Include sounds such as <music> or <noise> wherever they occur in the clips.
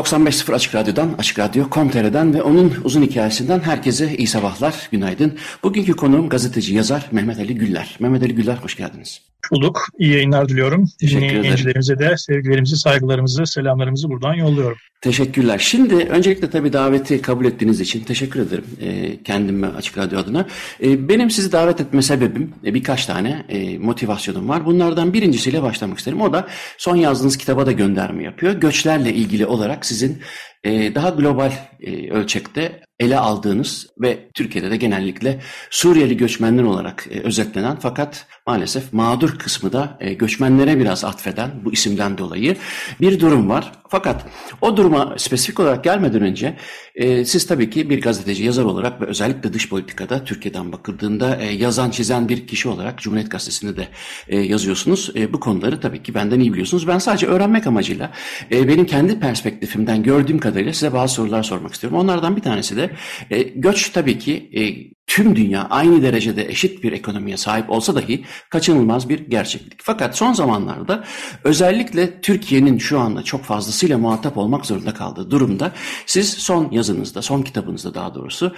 ...95.0 Açık Radyo'dan, Açık Radyo Komtere'den ve onun uzun hikayesinden herkese iyi sabahlar, günaydın. Bugünkü konuğum gazeteci, yazar Mehmet Ali Güller. Mehmet Ali Güller, hoş geldiniz bulduk. İyi yayınlar diliyorum. Dinleyicilerimize de sevgilerimizi, saygılarımızı, selamlarımızı buradan yolluyorum. Teşekkürler. Şimdi öncelikle tabii daveti kabul ettiğiniz için teşekkür ederim e, kendime Açık Radyo adına. E, benim sizi davet etme sebebim e, birkaç tane e, motivasyonum var. Bunlardan birincisiyle başlamak isterim. O da son yazdığınız kitaba da gönderme yapıyor. Göçlerle ilgili olarak sizin daha global e, ölçekte ele aldığınız ve Türkiye'de de genellikle Suriyeli göçmenler olarak e, özetlenen fakat maalesef mağdur kısmı da e, göçmenlere biraz atfeden bu isimden dolayı bir durum var. Fakat o duruma spesifik olarak gelmeden önce e, siz tabii ki bir gazeteci, yazar olarak ve özellikle dış politikada Türkiye'den bakıldığında e, yazan, çizen bir kişi olarak Cumhuriyet Gazetesi'nde de e, yazıyorsunuz. E, bu konuları tabii ki benden iyi biliyorsunuz. Ben sadece öğrenmek amacıyla e, benim kendi perspektifimden gördüğüm kadarıyla size bazı sorular sormak istiyorum. Onlardan bir tanesi de e, göç tabii ki e, tüm dünya aynı derecede eşit bir ekonomiye sahip olsa dahi kaçınılmaz bir gerçeklik. Fakat son zamanlarda özellikle Türkiye'nin şu anda çok fazlasıyla muhatap olmak zorunda kaldığı durumda siz son yazınızda, son kitabınızda daha doğrusu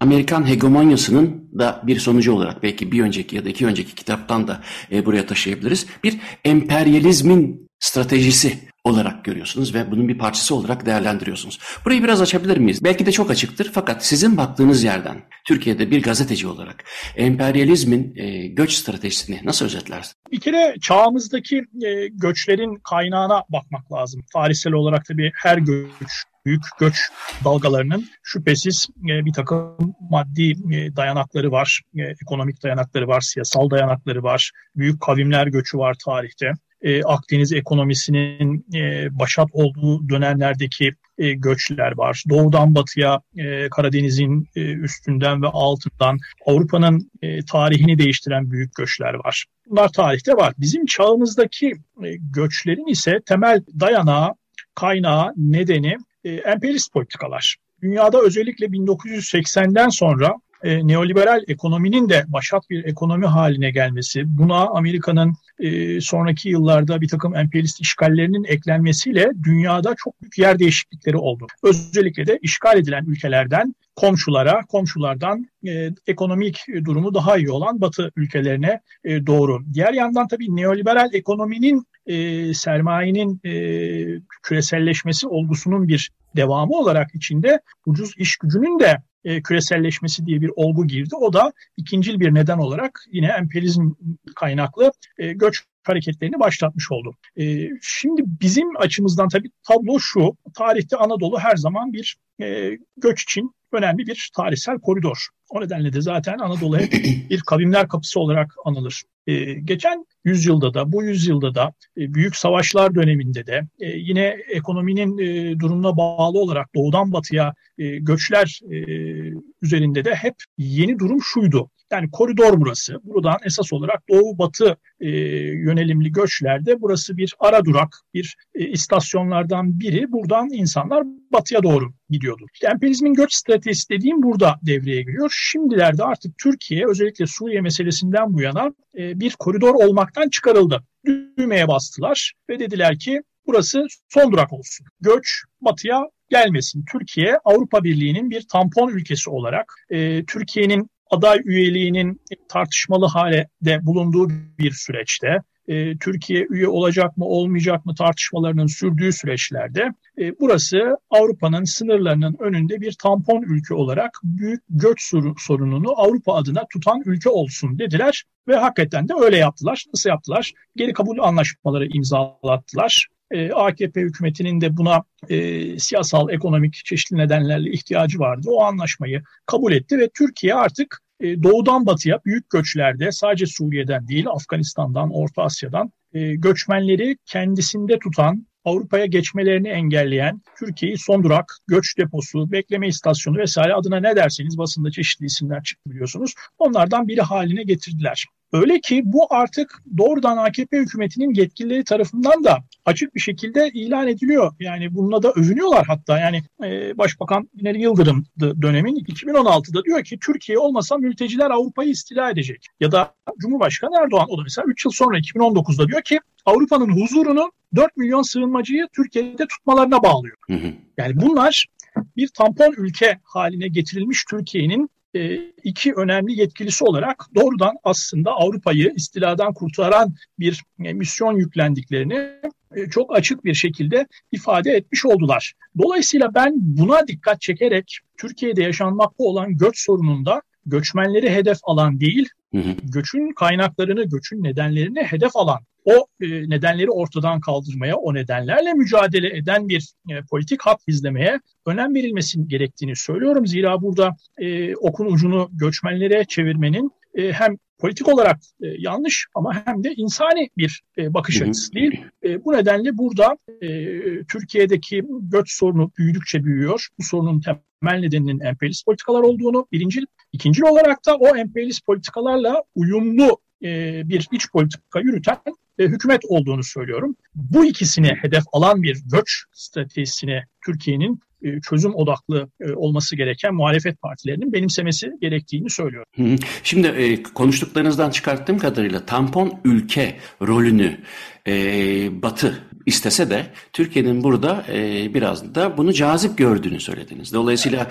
Amerikan hegemonyasının da bir sonucu olarak belki bir önceki ya da iki önceki kitaptan da e, buraya taşıyabiliriz. Bir emperyalizmin stratejisi olarak görüyorsunuz ve bunun bir parçası olarak değerlendiriyorsunuz. Burayı biraz açabilir miyiz? Belki de çok açıktır fakat sizin baktığınız yerden Türkiye'de bir gazeteci olarak emperyalizmin e, göç stratejisini nasıl özetlersiniz? Bir kere çağımızdaki e, göçlerin kaynağına bakmak lazım. Tarihsel olarak tabii her göç büyük göç dalgalarının şüphesiz e, bir takım maddi e, dayanakları var, e, ekonomik dayanakları var, siyasal dayanakları var, büyük kavimler göçü var tarihte e, Akdeniz ekonomisinin e, başat olduğu dönemlerdeki e, göçler var. Doğudan batıya e, Karadeniz'in e, üstünden ve altından Avrupa'nın e, tarihini değiştiren büyük göçler var. Bunlar tarihte var. Bizim çağımızdaki e, göçlerin ise temel dayanağı, kaynağı, nedeni e, emperyalist politikalar. Dünyada özellikle 1980'den sonra e, neoliberal ekonominin de başat bir ekonomi haline gelmesi, buna Amerika'nın e, sonraki yıllarda bir takım emperyalist işgallerinin eklenmesiyle dünyada çok büyük yer değişiklikleri oldu. Özellikle de işgal edilen ülkelerden komşulara, komşulardan e, ekonomik durumu daha iyi olan Batı ülkelerine e, doğru. Diğer yandan tabii neoliberal ekonominin e, sermayenin e, küreselleşmesi olgusunun bir devamı olarak içinde ucuz iş gücünün de e, küreselleşmesi diye bir olgu girdi. O da ikincil bir neden olarak yine emperyalizm kaynaklı e, göç hareketlerini başlatmış oldu. E, şimdi bizim açımızdan tabii tablo şu, tarihte Anadolu her zaman bir e, göç için önemli bir tarihsel koridor. O nedenle de zaten Anadolu hep <clears throat> bir kavimler kapısı olarak anılır. Ee, geçen yüzyılda da bu yüzyılda da e, büyük savaşlar döneminde de e, yine ekonominin e, durumuna bağlı olarak doğudan batıya e, göçler e, üzerinde de hep yeni durum şuydu. Yani koridor burası. Buradan esas olarak doğu batı e, yönelimli göçlerde burası bir ara durak, bir e, istasyonlardan biri. Buradan insanlar batıya doğru gidiyordu. İşte emperyalizmin göç stratejisi dediğim burada devreye giriyor. Şimdilerde artık Türkiye özellikle Suriye meselesinden bu yana e, bir koridor olmaktan çıkarıldı. Düğmeye bastılar ve dediler ki burası son durak olsun. Göç batıya gelmesin. Türkiye Avrupa Birliği'nin bir tampon ülkesi olarak e, Türkiye'nin aday üyeliğinin tartışmalı hale de bulunduğu bir süreçte e, Türkiye üye olacak mı olmayacak mı tartışmalarının sürdüğü süreçlerde e, burası Avrupa'nın sınırlarının önünde bir tampon ülke olarak büyük göç sorununu Avrupa adına tutan ülke olsun dediler ve hakikaten de öyle yaptılar. Nasıl yaptılar? Geri kabul anlaşmaları imzalattılar. E, AKP hükümetinin de buna e, siyasal, ekonomik çeşitli nedenlerle ihtiyacı vardı. O anlaşmayı kabul etti ve Türkiye artık e, doğudan batıya büyük göçlerde sadece Suriye'den değil Afganistan'dan, Orta Asya'dan e, göçmenleri kendisinde tutan Avrupa'ya geçmelerini engelleyen Türkiye'yi son durak, göç deposu, bekleme istasyonu vesaire adına ne derseniz basında çeşitli isimler çıktı biliyorsunuz. Onlardan biri haline getirdiler. Öyle ki bu artık doğrudan AKP hükümetinin yetkilileri tarafından da açık bir şekilde ilan ediliyor. Yani bununla da övünüyorlar hatta. Yani e, Başbakan Binali Yıldırım dönemin 2016'da diyor ki Türkiye olmasa mülteciler Avrupa'yı istila edecek. Ya da Cumhurbaşkanı Erdoğan o da mesela 3 yıl sonra 2019'da diyor ki Avrupa'nın huzurunu 4 milyon sığınmacıyı Türkiye'de tutmalarına bağlıyor. Yani bunlar bir tampon ülke haline getirilmiş Türkiye'nin iki önemli yetkilisi olarak doğrudan aslında Avrupa'yı istiladan kurtaran bir e, misyon yüklendiklerini e, çok açık bir şekilde ifade etmiş oldular. Dolayısıyla ben buna dikkat çekerek Türkiye'de yaşanmakta olan göç sorununda göçmenleri hedef alan değil, göçün kaynaklarını, göçün nedenlerini hedef alan o e, nedenleri ortadan kaldırmaya, o nedenlerle mücadele eden bir e, politik hat izlemeye önem verilmesi gerektiğini söylüyorum. Zira burada e, okun ucunu göçmenlere çevirmenin e, hem politik olarak e, yanlış ama hem de insani bir e, bakış açısı değil. E, bu nedenle burada e, Türkiye'deki göç sorunu büyüdükçe büyüyor. Bu sorunun temel nedeninin emperyalist politikalar olduğunu birinci, ikinci olarak da o emperyalist politikalarla uyumlu e, bir iç politika yürüten e, hükümet olduğunu söylüyorum. Bu ikisini hedef alan bir göç stratejisine Türkiye'nin çözüm odaklı e, olması gereken muhalefet partilerinin benimsemesi gerektiğini söylüyorum. Şimdi e, konuştuklarınızdan çıkarttığım kadarıyla tampon ülke rolünü e, Batı istese de Türkiye'nin burada e, biraz da bunu cazip gördüğünü söylediniz. Dolayısıyla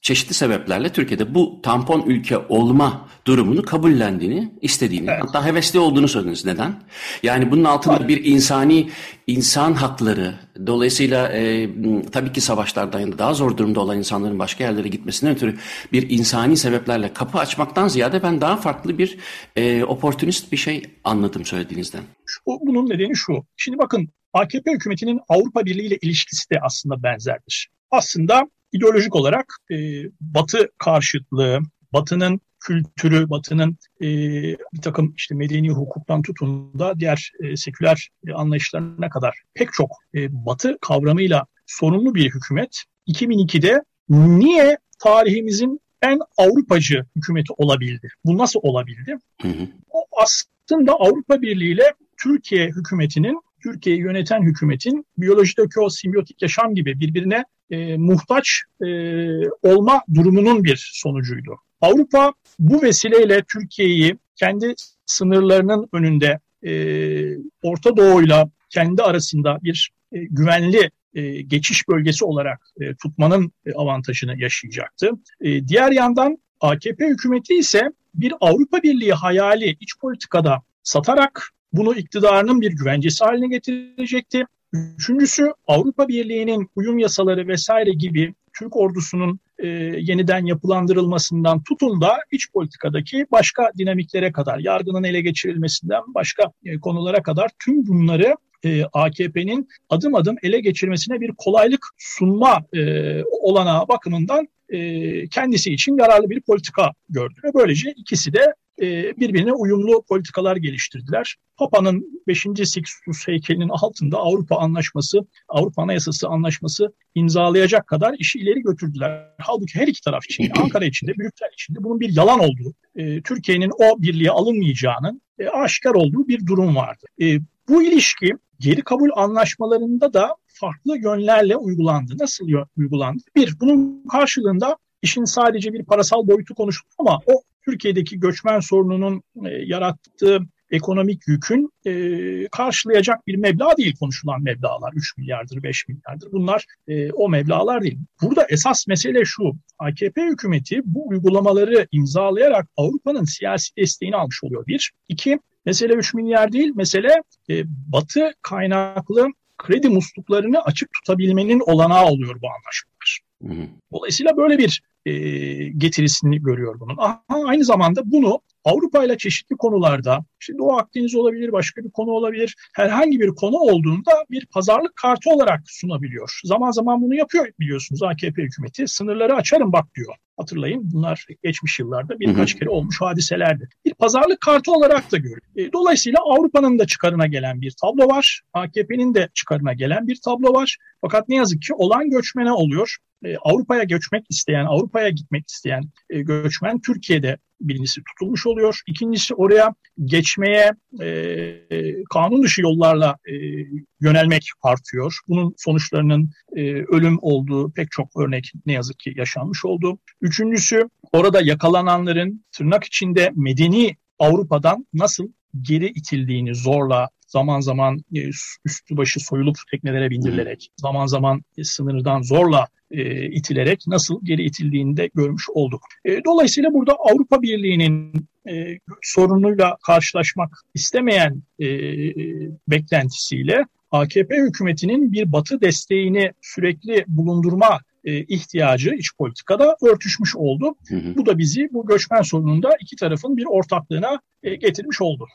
çeşitli sebeplerle Türkiye'de bu tampon ülke olma durumunu kabullendiğini, istediğini, evet. hatta hevesli olduğunu söylediniz. Neden? Yani bunun altında bir insani insan hakları, dolayısıyla e, tabii ki savaşlardan daha zor durumda olan insanların başka yerlere gitmesinden ötürü bir insani sebeplerle kapı açmaktan ziyade ben daha farklı bir e, oportunist bir şey anladım söylediğinizden. Şu, bunun nedeni şu. Şimdi bakın AKP hükümetinin Avrupa Birliği ile ilişkisi de aslında benzerdir. Aslında ideolojik olarak e, Batı karşıtlığı, Batı'nın kültürü, Batı'nın e, bir takım işte medeni hukuktan tutun da diğer e, seküler e, anlayışlarına kadar pek çok e, Batı kavramıyla sorumlu bir hükümet 2002'de niye tarihimizin en Avrupacı hükümeti olabildi? Bu nasıl olabildi? Hı hı. O aslında Avrupa Birliği ile Türkiye hükümetinin Türkiye'yi yöneten hükümetin biyolojideki o simbiyotik yaşam gibi birbirine e, muhtaç e, olma durumunun bir sonucuydu. Avrupa bu vesileyle Türkiye'yi kendi sınırlarının önünde e, Orta Doğu'yla kendi arasında bir e, güvenli e, geçiş bölgesi olarak e, tutmanın e, avantajını yaşayacaktı. E, diğer yandan AKP hükümeti ise bir Avrupa Birliği hayali iç politikada satarak bunu iktidarının bir güvencesi haline getirecekti. Üçüncüsü Avrupa Birliği'nin uyum yasaları vesaire gibi Türk ordusunun e, yeniden yapılandırılmasından tutun da iç politikadaki başka dinamiklere kadar, yargının ele geçirilmesinden başka e, konulara kadar tüm bunları e, AKP'nin adım adım ele geçirmesine bir kolaylık sunma e, olanağı bakımından e, kendisi için yararlı bir politika gördü. Böylece ikisi de birbirine uyumlu politikalar geliştirdiler. Papa'nın 5. Sixtus heykelinin altında Avrupa Anlaşması, Avrupa Anayasası Anlaşması imzalayacak kadar işi ileri götürdüler. Halbuki her iki taraf için, <clears throat> Ankara için de, Brüksel için de bunun bir yalan olduğu, e, Türkiye'nin o birliğe alınmayacağının e, aşikar olduğu bir durum vardı. Bu ilişki geri kabul anlaşmalarında da farklı yönlerle uygulandı. Nasıl uygulandı? Bir, bunun karşılığında işin sadece bir parasal boyutu konuşuldu ama o Türkiye'deki göçmen sorununun e, yarattığı ekonomik yükün e, karşılayacak bir meblağ değil konuşulan meblağlar. 3 milyardır, 5 milyardır. Bunlar e, o meblağlar değil. Burada esas mesele şu. AKP hükümeti bu uygulamaları imzalayarak Avrupa'nın siyasi desteğini almış oluyor. Bir. iki Mesele 3 milyar değil, mesele e, batı kaynaklı kredi musluklarını açık tutabilmenin olanağı oluyor bu anlaşmalar. Dolayısıyla böyle bir e, getirisini görüyor bunun. Aha, aynı zamanda bunu Avrupa ile çeşitli konularda, işte Doğu Akdeniz olabilir, başka bir konu olabilir, herhangi bir konu olduğunda bir pazarlık kartı olarak sunabiliyor. Zaman zaman bunu yapıyor biliyorsunuz AKP hükümeti. Sınırları açarım bak diyor. Hatırlayın bunlar geçmiş yıllarda birkaç kere olmuş hadiselerdi. Bir pazarlık kartı olarak da görüyor. E, dolayısıyla Avrupa'nın da çıkarına gelen bir tablo var. AKP'nin de çıkarına gelen bir tablo var. Fakat ne yazık ki olan göçmene oluyor. E, Avrupa'ya göçmek isteyen, Avrupa'ya gitmek isteyen e, göçmen Türkiye'de birincisi tutulmuş oluyor. İkincisi oraya geçmeye e, e, kanun dışı yollarla e, yönelmek artıyor. Bunun sonuçlarının e, ölüm olduğu pek çok örnek ne yazık ki yaşanmış oldu. Üçüncüsü orada yakalananların tırnak içinde medeni Avrupa'dan nasıl geri itildiğini zorla zaman zaman e, üstü başı soyulup teknelere bindirilerek, zaman zaman e, sınırdan zorla e, itilerek nasıl geri itildiğini de görmüş olduk. E, dolayısıyla burada Avrupa Birliği'nin e, sorunuyla karşılaşmak istemeyen e, beklentisiyle AKP hükümetinin bir batı desteğini sürekli bulundurma e, ihtiyacı iç politikada örtüşmüş oldu. Hı hı. Bu da bizi bu göçmen sorununda iki tarafın bir ortaklığına e, getirmiş oldu.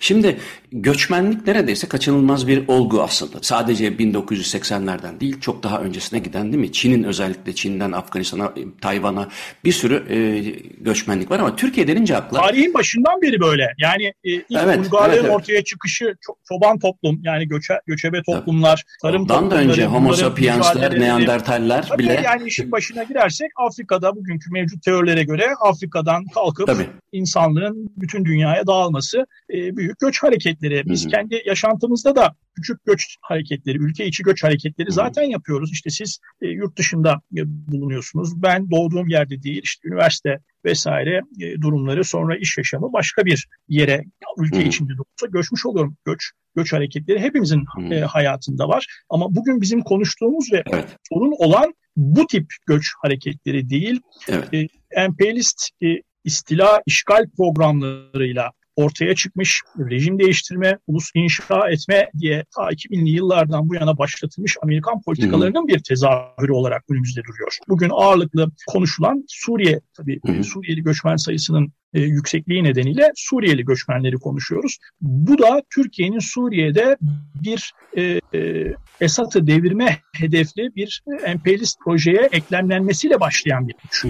Şimdi göçmenlik neredeyse kaçınılmaz bir olgu aslında. Sadece 1980'lerden değil çok daha öncesine giden değil mi? Çin'in özellikle Çin'den Afganistan'a, Tayvan'a bir sürü e, göçmenlik var ama Türkiye denince akla... Tarihin başından beri böyle. Yani e, ilk evet, uygarlığın evet, evet. ortaya çıkışı çoban toplum yani göçe, göçebe toplumlar, tarım Ondan toplumları... da önce Homo sapiensler, Neandertaller Tabii bile... Yani işin başına girersek Afrika'da bugünkü mevcut teorilere göre Afrika'dan kalkıp Tabii. insanlığın bütün dünyaya dağılması e, büyük göç hareketleri. Biz Hı-hı. kendi yaşantımızda da küçük göç hareketleri, ülke içi göç hareketleri zaten yapıyoruz. İşte siz e, yurt dışında e, bulunuyorsunuz. Ben doğduğum yerde değil, işte üniversite vesaire e, durumları sonra iş yaşamı başka bir yere ülke içinde de olsa göçmüş oluyorum. Göç göç hareketleri hepimizin e, hayatında var. Ama bugün bizim konuştuğumuz ve evet. sorun olan bu tip göç hareketleri değil. Evet. E, emperyalist e, istila işgal programlarıyla ortaya çıkmış rejim değiştirme, ulus inşa etme diye ta 2000'li yıllardan bu yana başlatılmış Amerikan politikalarının bir tezahürü olarak önümüzde duruyor. Bugün ağırlıklı konuşulan Suriye, tabii Hı-hı. Suriyeli göçmen sayısının e, yüksekliği nedeniyle Suriyeli göçmenleri konuşuyoruz. Bu da Türkiye'nin Suriye'de bir e, e, Esad'ı devirme hedefli bir emperyalist projeye eklemlenmesiyle başlayan bir güç.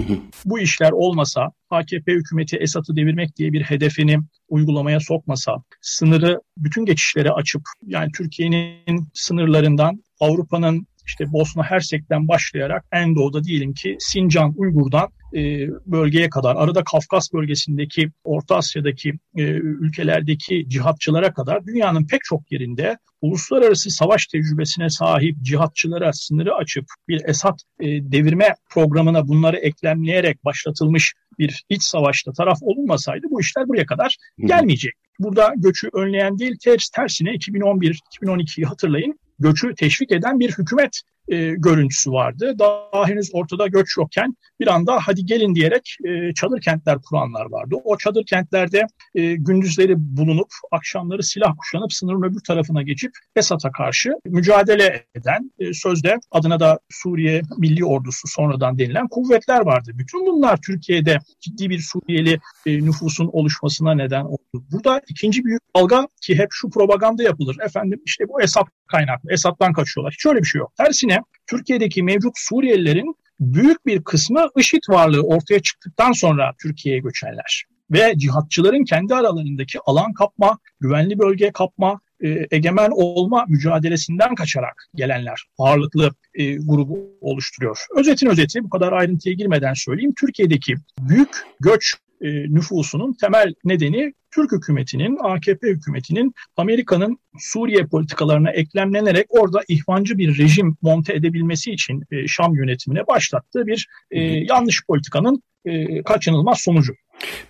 Bu işler olmasa, AKP hükümeti Esad'ı devirmek diye bir hedefini uygulamaya sokmasa, sınırı bütün geçişlere açıp yani Türkiye'nin sınırlarından Avrupa'nın işte Bosna Hersek'ten başlayarak en doğuda diyelim ki Sincan, Uygur'dan e, bölgeye kadar, arada Kafkas bölgesindeki, Orta Asya'daki e, ülkelerdeki cihatçılara kadar dünyanın pek çok yerinde uluslararası savaş tecrübesine sahip cihatçılara sınırı açıp bir Esad e, devirme programına bunları eklemleyerek başlatılmış bir iç savaşta taraf olunmasaydı bu işler buraya kadar gelmeyecek. Burada göçü önleyen değil ters tersine 2011-2012'yi hatırlayın göçü teşvik eden bir hükümet e, görüntüsü vardı. Daha henüz ortada göç yokken bir anda hadi gelin diyerek e, çadır kentler kuranlar vardı. O çadır kentlerde e, gündüzleri bulunup akşamları silah kuşanıp sınırın öbür tarafına geçip Esad'a karşı mücadele eden e, sözde adına da Suriye Milli Ordusu sonradan denilen kuvvetler vardı. Bütün bunlar Türkiye'de ciddi bir Suriyeli e, nüfusun oluşmasına neden oldu. Burada ikinci büyük dalga ki hep şu propaganda yapılır. Efendim işte bu Esad kaynaklı. Esad'dan kaçıyorlar. Hiç öyle bir şey yok. Tersine Türkiye'deki mevcut Suriyelilerin büyük bir kısmı IŞİD varlığı ortaya çıktıktan sonra Türkiye'ye göçerler. Ve cihatçıların kendi aralarındaki alan kapma, güvenli bölge kapma, e, egemen olma mücadelesinden kaçarak gelenler ağırlıklı e, grubu oluşturuyor. Özetin özeti bu kadar ayrıntıya girmeden söyleyeyim. Türkiye'deki büyük göç e, nüfusunun temel nedeni Türk hükümetinin, AKP hükümetinin Amerika'nın Suriye politikalarına eklemlenerek orada ihvancı bir rejim monte edebilmesi için e, Şam yönetimine başlattığı bir e, yanlış politikanın e, kaçınılmaz sonucu.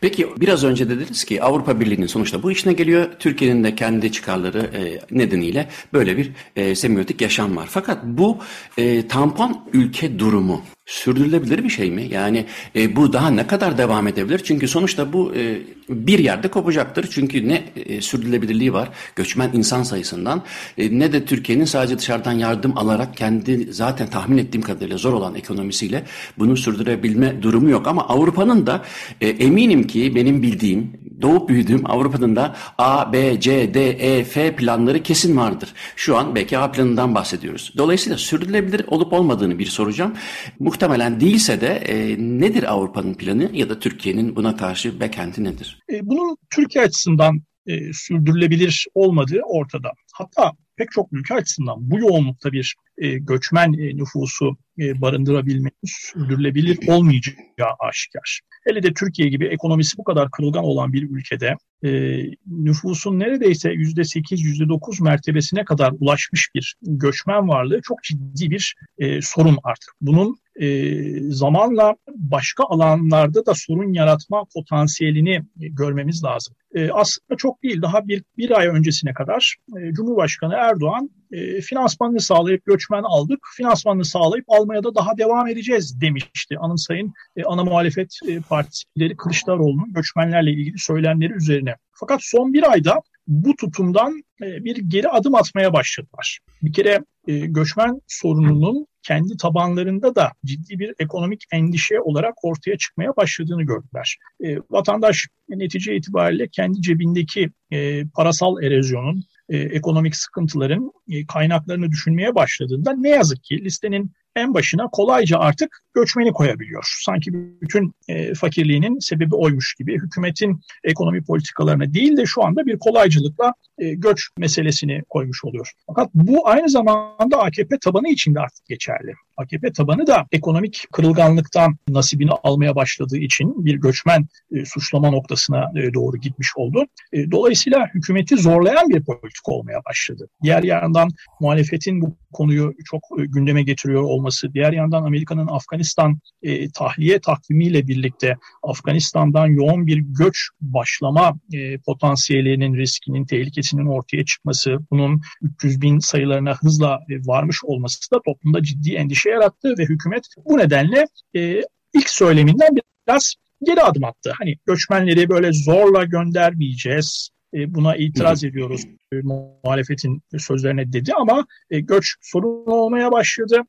Peki biraz önce dediniz ki Avrupa Birliği'nin sonuçta bu işine geliyor. Türkiye'nin de kendi çıkarları e, nedeniyle böyle bir e, semiotik yaşam var. Fakat bu e, tampon ülke durumu sürdürülebilir bir şey mi? Yani e, bu daha ne kadar devam edebilir? Çünkü sonuçta bu e, bir yerde kopacaktır. Çünkü ne e, sürdürülebilirliği var göçmen insan sayısından e, ne de Türkiye'nin sadece dışarıdan yardım alarak kendi zaten tahmin ettiğim kadarıyla zor olan ekonomisiyle bunu sürdürebilme durumu yok. Ama Avrupa'nın da e, emin eminim ki benim bildiğim doğup büyüdüğüm Avrupa'nın da A, B, C, D, E, F planları kesin vardır. Şu an belki A planından bahsediyoruz. Dolayısıyla sürdürülebilir olup olmadığını bir soracağım. Muhtemelen değilse de e, nedir Avrupa'nın planı ya da Türkiye'nin buna karşı bekenti nedir? E, bunun Türkiye açısından e, sürdürülebilir olmadığı ortada. Hatta pek çok ülke açısından bu yoğunlukta bir e, göçmen e, nüfusu e, barındırabilmenin sürdürülebilir olmayacağı aşikar. Hele de Türkiye gibi ekonomisi bu kadar kırılgan olan bir ülkede e, nüfusun neredeyse %8, %9 mertebesine kadar ulaşmış bir göçmen varlığı çok ciddi bir e, sorun artık. Bunun e, zamanla başka alanlarda da sorun yaratma potansiyelini görmemiz lazım. E, aslında çok değil, daha bir, bir ay öncesine kadar e, Cumhurbaşkanı Erdoğan e, finansmanını sağlayıp göçmen aldık, finansmanını sağlayıp almaya da daha devam edeceğiz demişti. Anımsayın e, ana muhalefet e, partisi lideri Kılıçdaroğlu'nun göçmenlerle ilgili söylemleri üzerine. Fakat son bir ayda bu tutumdan e, bir geri adım atmaya başladılar. Bir kere e, göçmen sorununun kendi tabanlarında da ciddi bir ekonomik endişe olarak ortaya çıkmaya başladığını gördüler. E, vatandaş netice itibariyle kendi cebindeki e, parasal erozyonun, e, ekonomik sıkıntıların e, kaynaklarını düşünmeye başladığında ne yazık ki listenin en başına kolayca artık göçmeni koyabiliyor. Sanki bütün e, fakirliğinin sebebi oymuş gibi hükümetin ekonomi politikalarına değil de şu anda bir kolaycılıkla e, göç meselesini koymuş oluyor. Fakat bu aynı zamanda AKP tabanı için de artık geçerli. AKP tabanı da ekonomik kırılganlıktan nasibini almaya başladığı için bir göçmen e, suçlama noktasına e, doğru gitmiş oldu. E, dolayısıyla hükümeti zorlayan bir politik olmaya başladı. Diğer yandan muhalefetin bu konuyu çok e, gündeme getiriyor olması, diğer yandan Amerika'nın Afganistan e, tahliye takvimiyle birlikte Afganistan'dan yoğun bir göç başlama e, potansiyelinin, riskinin, tehlikesinin ortaya çıkması, bunun 300 bin sayılarına hızla e, varmış olması da toplumda ciddi endişe yarattı ve hükümet bu nedenle e, ilk söyleminden biraz geri adım attı. Hani göçmenleri böyle zorla göndermeyeceğiz, buna itiraz ediyoruz e, muhalefetin sözlerine dedi ama e, göç sorun olmaya başladı.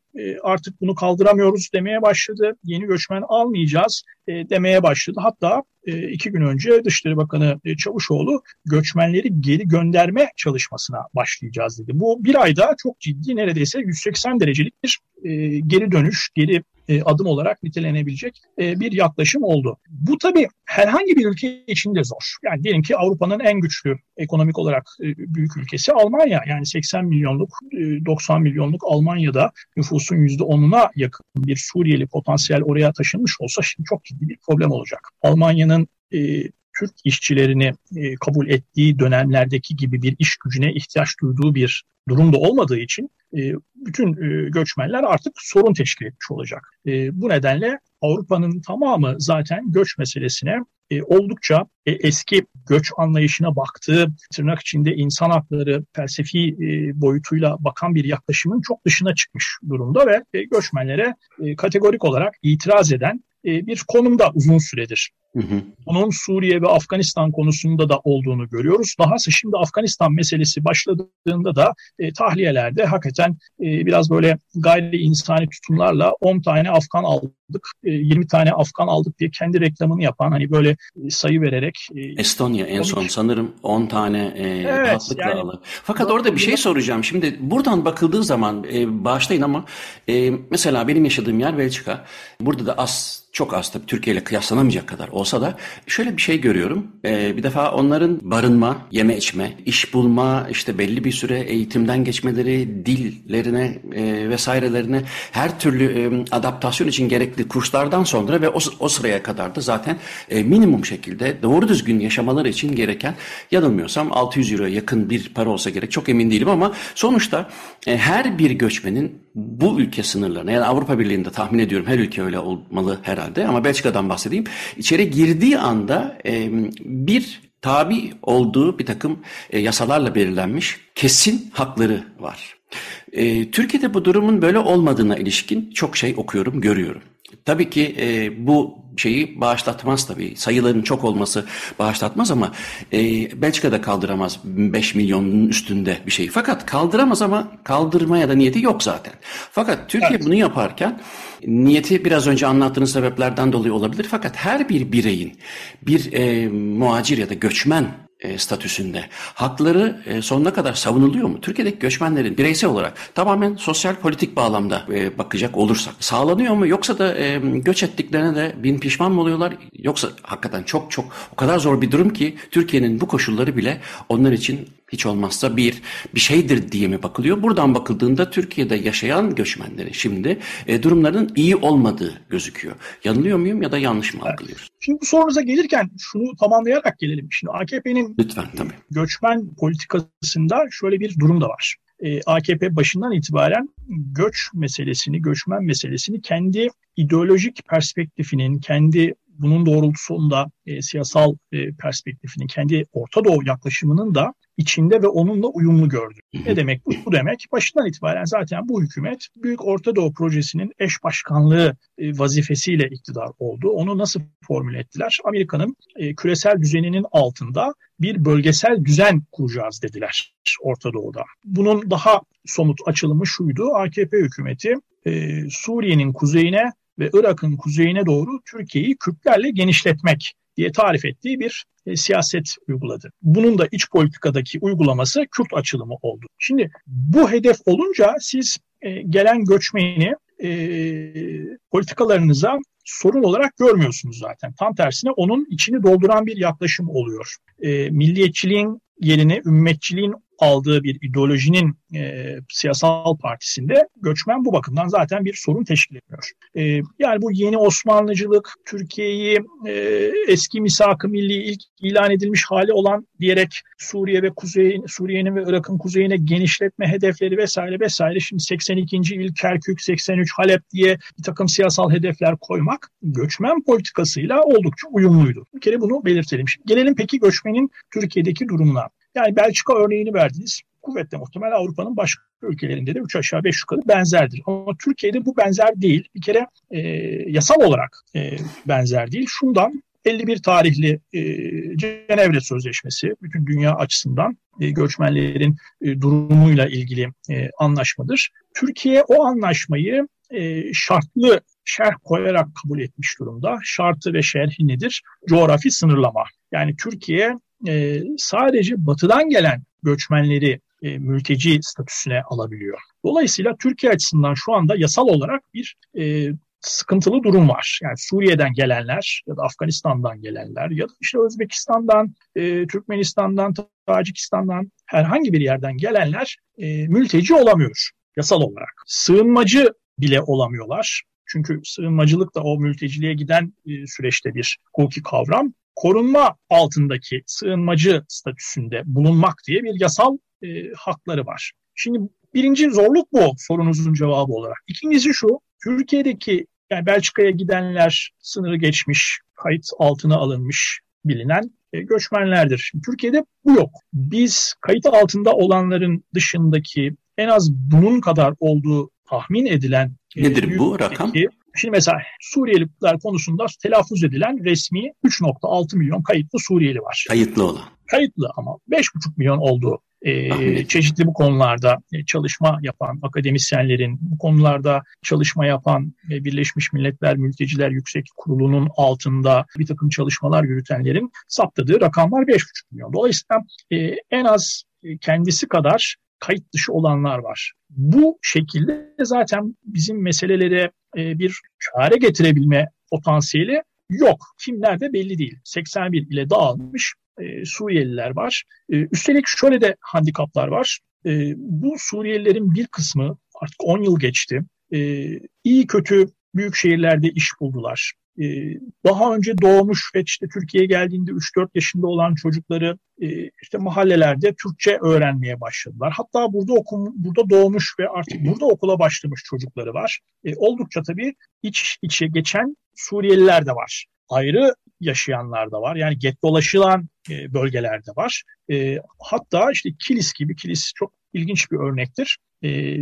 Artık bunu kaldıramıyoruz demeye başladı. Yeni göçmen almayacağız demeye başladı. Hatta iki gün önce Dışişleri Bakanı Çavuşoğlu göçmenleri geri gönderme çalışmasına başlayacağız dedi. Bu bir ayda çok ciddi neredeyse 180 derecelik bir geri dönüş, geri e, adım olarak nitelenebilecek e, bir yaklaşım oldu. Bu tabii herhangi bir ülke için de zor. Yani diyelim ki Avrupa'nın en güçlü ekonomik olarak e, büyük ülkesi Almanya. Yani 80 milyonluk, 90 milyonluk Almanya'da nüfusun %10'una yakın bir Suriyeli potansiyel oraya taşınmış olsa şimdi çok ciddi bir problem olacak. Almanya'nın Türk işçilerini kabul ettiği dönemlerdeki gibi bir iş gücüne ihtiyaç duyduğu bir durumda olmadığı için e, bütün e, göçmenler artık sorun teşkil etmiş olacak. E, bu nedenle Avrupa'nın tamamı zaten göç meselesine oldukça eski göç anlayışına baktığı, tırnak içinde insan hakları felsefi boyutuyla bakan bir yaklaşımın çok dışına çıkmış durumda ve göçmenlere kategorik olarak itiraz eden bir konumda uzun süredir. Hı hı. Bunun Suriye ve Afganistan konusunda da olduğunu görüyoruz. Dahası şimdi Afganistan meselesi başladığında da e, tahliyelerde hakikaten e, biraz böyle gayri insani tutumlarla 10 tane Afgan aldık, e, 20 tane Afgan aldık diye kendi reklamını yapan hani böyle e, sayı vererek. E, Estonya en son sanırım 10 tane e, evet, rahatlıkla yani, alır. Fakat orada bir şey soracağım. Şimdi buradan bakıldığı zaman e, bağışlayın ama e, mesela benim yaşadığım yer Belçika. Burada da az çok az tabii Türkiye ile kıyaslanamayacak kadar olsa da şöyle bir şey görüyorum. Ee, bir defa onların barınma, yeme içme, iş bulma, işte belli bir süre eğitimden geçmeleri, dillerine e, vesairelerine her türlü e, adaptasyon için gerekli kurslardan sonra ve o, o sıraya kadar da zaten e, minimum şekilde doğru düzgün yaşamaları için gereken yanılmıyorsam 600 euro yakın bir para olsa gerek çok emin değilim ama sonuçta e, her bir göçmenin bu ülke sınırlarına yani Avrupa Birliği'nde tahmin ediyorum her ülke öyle olmalı herhalde ama Belçika'dan bahsedeyim. İçeri girdiği anda e, bir tabi olduğu bir takım e, yasalarla belirlenmiş kesin hakları var. E, Türkiye'de bu durumun böyle olmadığına ilişkin çok şey okuyorum, görüyorum. Tabii ki e, bu şeyi bağışlatmaz tabii. Sayıların çok olması bağışlatmaz ama e, Belçika da kaldıramaz 5 milyonun üstünde bir şey. Fakat kaldıramaz ama kaldırmaya da niyeti yok zaten. Fakat Türkiye evet. bunu yaparken niyeti biraz önce anlattığınız sebeplerden dolayı olabilir. Fakat her bir bireyin bir e, muacir ya da göçmen e, statüsünde. Hakları e, sonuna kadar savunuluyor mu? Türkiye'deki göçmenlerin bireysel olarak tamamen sosyal politik bağlamda e, bakacak olursak sağlanıyor mu? Yoksa da e, göç ettiklerine de bin pişman mı oluyorlar? Yoksa hakikaten çok çok o kadar zor bir durum ki Türkiye'nin bu koşulları bile onlar için hiç olmazsa bir bir şeydir diye mi bakılıyor? Buradan bakıldığında Türkiye'de yaşayan göçmenlerin şimdi e, durumlarının iyi olmadığı gözüküyor. Yanılıyor muyum ya da yanlış mı algılıyoruz? Şimdi bu sorunuza gelirken şunu tamamlayarak gelelim. Şimdi AKP'nin Lütfen, tabii. göçmen politikasında şöyle bir durum da var. E, AKP başından itibaren göç meselesini, göçmen meselesini kendi ideolojik perspektifinin, kendi bunun doğrultusunda e, siyasal e, perspektifinin, kendi Orta Doğu yaklaşımının da içinde ve onunla uyumlu gördü. Ne demek bu? Bu demek başından itibaren zaten bu hükümet Büyük Orta Doğu Projesi'nin eş başkanlığı e, vazifesiyle iktidar oldu. Onu nasıl formüle ettiler? Amerika'nın e, küresel düzeninin altında bir bölgesel düzen kuracağız dediler Orta Doğu'da. Bunun daha somut açılımı şuydu. AKP hükümeti e, Suriye'nin kuzeyine ve Irak'ın kuzeyine doğru Türkiye'yi Kürtlerle genişletmek diye tarif ettiği bir e, siyaset uyguladı. Bunun da iç politikadaki uygulaması Kürt açılımı oldu. Şimdi bu hedef olunca siz e, gelen göçmeni e, politikalarınıza sorun olarak görmüyorsunuz zaten. Tam tersine onun içini dolduran bir yaklaşım oluyor. E, milliyetçiliğin yerine ümmetçiliğin aldığı bir ideolojinin e, siyasal partisinde göçmen bu bakımdan zaten bir sorun teşkil ediyor. E, yani bu yeni Osmanlıcılık, Türkiye'yi e, eski misak-ı milli ilk ilan edilmiş hali olan diyerek Suriye ve Kuzey Suriye'nin ve Irak'ın kuzeyine genişletme hedefleri vesaire vesaire şimdi 82. il Kerkük, 83 Halep diye bir takım siyasal hedefler koymak göçmen politikasıyla oldukça uyumluydu. Bir kere bunu belirtelim. Şimdi gelelim peki göçmenin Türkiye'deki durumuna. Yani Belçika örneğini verdiniz. Kuvvetle muhtemel Avrupa'nın başka ülkelerinde de 3 aşağı 5 yukarı benzerdir. Ama Türkiye'de bu benzer değil. Bir kere e, yasal olarak e, benzer değil. Şundan 51 tarihli e, Cenevre Sözleşmesi bütün dünya açısından e, göçmenlerin e, durumuyla ilgili e, anlaşmadır. Türkiye o anlaşmayı e, şartlı şerh koyarak kabul etmiş durumda. Şartı ve şerhi nedir? Coğrafi sınırlama. Yani Türkiye e, sadece batıdan gelen göçmenleri e, mülteci statüsüne alabiliyor. Dolayısıyla Türkiye açısından şu anda yasal olarak bir e, sıkıntılı durum var. Yani Suriye'den gelenler ya da Afganistan'dan gelenler ya da işte Özbekistan'dan, e, Türkmenistan'dan, Tacikistan'dan herhangi bir yerden gelenler e, mülteci olamıyor yasal olarak. Sığınmacı bile olamıyorlar. Çünkü sığınmacılık da o mülteciliğe giden e, süreçte bir hukuki kavram korunma altındaki sığınmacı statüsünde bulunmak diye bir yasal e, hakları var. Şimdi birinci zorluk bu sorunuzun cevabı olarak. İkincisi şu, Türkiye'deki yani Belçika'ya gidenler sınırı geçmiş, kayıt altına alınmış bilinen e, göçmenlerdir. Şimdi Türkiye'de bu yok. Biz kayıt altında olanların dışındaki en az bunun kadar olduğu tahmin edilen e, Nedir bu rakam? Şimdi mesela Suriyeliler konusunda telaffuz edilen resmi 3.6 milyon kayıtlı Suriyeli var. Kayıtlı olan. Kayıtlı ama 5.5 milyon olduğu e, çeşitli bu konularda e, çalışma yapan akademisyenlerin, bu konularda çalışma yapan e, Birleşmiş Milletler Mülteciler Yüksek Kurulu'nun altında bir takım çalışmalar yürütenlerin saptadığı rakamlar 5,5 milyon. Dolayısıyla e, en az e, kendisi kadar kayıt dışı olanlar var. Bu şekilde zaten bizim meselelere e, bir çare getirebilme potansiyeli yok. Kimler de belli değil. 81 ile dağılmış e, Suriyeliler var. E, üstelik şöyle de handikaplar var. E, bu Suriyelilerin bir kısmı artık 10 yıl geçti. E, iyi kötü büyük şehirlerde iş buldular. Ee, daha önce doğmuş ve işte Türkiye'ye geldiğinde 3-4 yaşında olan çocukları e, işte mahallelerde Türkçe öğrenmeye başladılar. Hatta burada okum, burada doğmuş ve artık burada okula başlamış çocukları var. E, oldukça tabii iç içe geçen Suriyeliler de var. Ayrı yaşayanlar da var. Yani get dolaşılan e, bölgelerde var. hatta işte Kilis gibi, Kilis çok ilginç bir örnektir.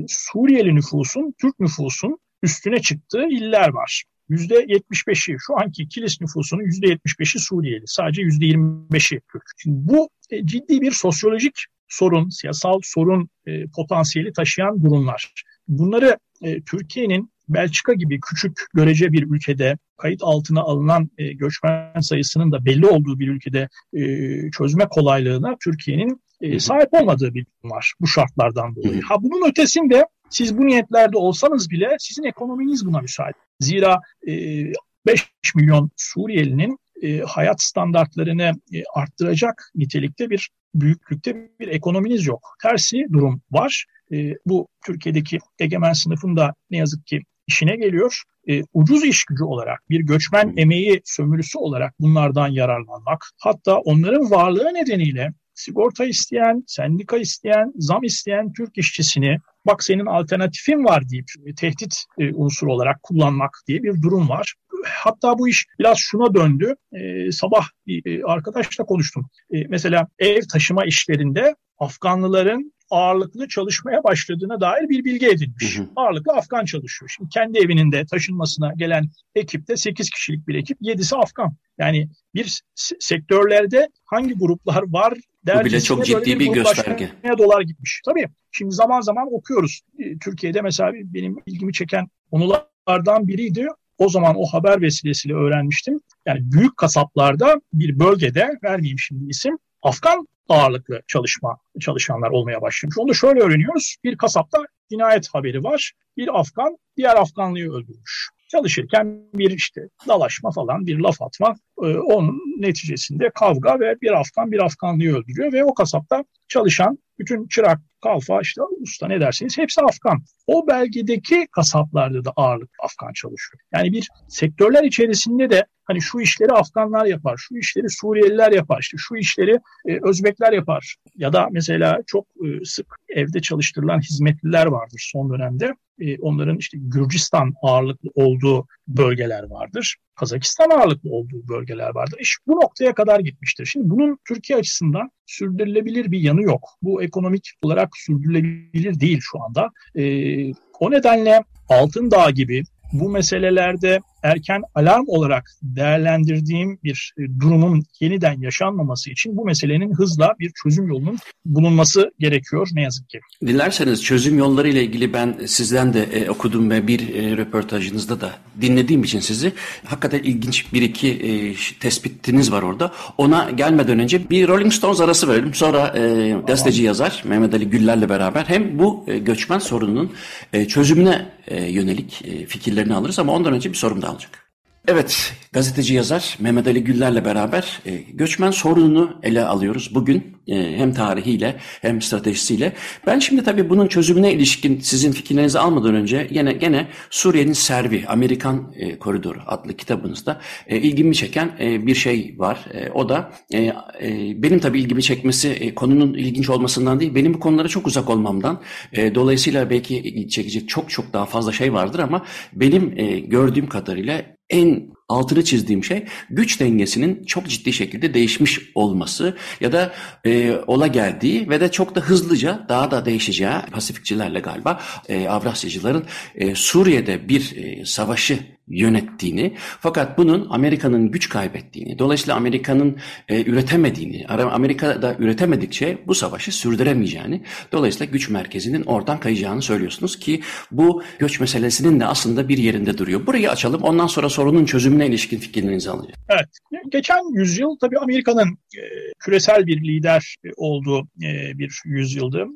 Suriyeli nüfusun, Türk nüfusun üstüne çıktığı iller var. %75'i şu anki Kilis nüfusunun %75'i Suriyeli. Sadece %25'i Türk. Şimdi bu e, ciddi bir sosyolojik sorun, siyasal sorun e, potansiyeli taşıyan durumlar. Bunları e, Türkiye'nin Belçika gibi küçük görece bir ülkede kayıt altına alınan e, göçmen sayısının da belli olduğu bir ülkede e, çözme kolaylığına Türkiye'nin e, sahip olmadığı bir durum var bu şartlardan dolayı. Ha bunun ötesinde siz bu niyetlerde olsanız bile sizin ekonominiz buna müsait. Zira e, 5 milyon Suriyelinin e, hayat standartlarını e, arttıracak nitelikte bir büyüklükte bir ekonominiz yok. Tersi durum var. E, bu Türkiye'deki egemen sınıfın da ne yazık ki işine geliyor. E, ucuz iş gücü olarak bir göçmen emeği sömürüsü olarak bunlardan yararlanmak hatta onların varlığı nedeniyle sigorta isteyen, sendika isteyen, zam isteyen Türk işçisini bak senin alternatifin var deyip tehdit e, unsuru olarak kullanmak diye bir durum var. Hatta bu iş biraz şuna döndü. E, sabah bir e, arkadaşla konuştum. E, mesela ev taşıma işlerinde Afganlıların ağırlıklı çalışmaya başladığına dair bir bilgi edinmiş. Hı hı. Ağırlıklı Afgan çalışıyor. Şimdi kendi evinin de taşınmasına gelen ekipte 8 kişilik bir ekip, 7'si Afgan. Yani bir sektörlerde hangi gruplar var Bu bile çok ciddi bir, bir gösterge. dolar gitmiş. Tabii şimdi zaman zaman okuyoruz. Ee, Türkiye'de mesela benim ilgimi çeken konulardan biriydi. O zaman o haber vesilesiyle öğrenmiştim. Yani büyük kasaplarda bir bölgede, vermeyeyim şimdi isim, Afgan ağırlıklı çalışma çalışanlar olmaya başlamış. Onu şöyle öğreniyoruz. Bir kasapta cinayet haberi var. Bir Afgan diğer Afganlıyı öldürmüş. Çalışırken bir işte dalaşma falan bir laf atma e, onun neticesinde kavga ve bir Afgan bir Afganlıyı öldürüyor ve o kasapta çalışan bütün çırak, kalfa, işte usta ne derseniz hepsi Afgan. O belgedeki kasaplarda da ağırlık Afgan çalışıyor. Yani bir sektörler içerisinde de hani şu işleri Afganlar yapar, şu işleri Suriyeliler yapar, işte şu işleri e, Özbekler yapar. Ya da mesela çok e, sık evde çalıştırılan hizmetliler vardır son dönemde. E, onların işte Gürcistan ağırlıklı olduğu bölgeler vardır. Kazakistan ağırlıklı olduğu bölgeler vardır. İş bu noktaya kadar gitmiştir. Şimdi bunun Türkiye açısından sürdürülebilir bir yanı yok. Bu ekonomik olarak sürdürülebilir değil şu anda. E, o nedenle Altın Dağ gibi bu meselelerde erken alarm olarak değerlendirdiğim bir e, durumun yeniden yaşanmaması için bu meselenin hızla bir çözüm yolunun bulunması gerekiyor ne yazık ki. Dilerseniz çözüm yolları ile ilgili ben sizden de e, okudum ve bir e, röportajınızda da dinlediğim için sizi hakikaten ilginç bir iki e, tespitiniz var orada. Ona gelmeden önce bir Rolling Stones arası verelim. Sonra e, gazeteci yazar Mehmet Ali Güller'le beraber hem bu e, göçmen sorununun e, çözümüne e, yönelik e, fikirlerini alırız ama ondan önce bir sorum daha olacak. Evet, gazeteci yazar Mehmet Ali Güller'le beraber e, göçmen sorununu ele alıyoruz bugün e, hem tarihiyle hem stratejisiyle. Ben şimdi tabii bunun çözümüne ilişkin sizin fikirlerinizi almadan önce yine gene Suriye'nin Servi, Amerikan e, Koridoru adlı kitabınızda e, ilgimi çeken e, bir şey var. E, o da e, e, benim tabii ilgimi çekmesi e, konunun ilginç olmasından değil, benim bu konulara çok uzak olmamdan. E, dolayısıyla belki çekecek çok çok daha fazla şey vardır ama benim e, gördüğüm kadarıyla en altını çizdiğim şey güç dengesinin çok ciddi şekilde değişmiş olması ya da e, ola geldiği ve de çok da hızlıca daha da değişeceği Pasifikçilerle galiba e, Avrasyacıların e, Suriye'de bir e, savaşı yönettiğini fakat bunun Amerika'nın güç kaybettiğini dolayısıyla Amerika'nın e, üretemediğini Amerika'da üretemedikçe bu savaşı sürdüremeyeceğini dolayısıyla güç merkezinin oradan kayacağını söylüyorsunuz ki bu göç meselesinin de aslında bir yerinde duruyor. Burayı açalım ondan sonra sorunun çözümüne ilişkin fikirlerinizi alacağım. Evet. Geçen yüzyıl tabii Amerika'nın e, küresel bir lider olduğu e, bir yüzyıldı.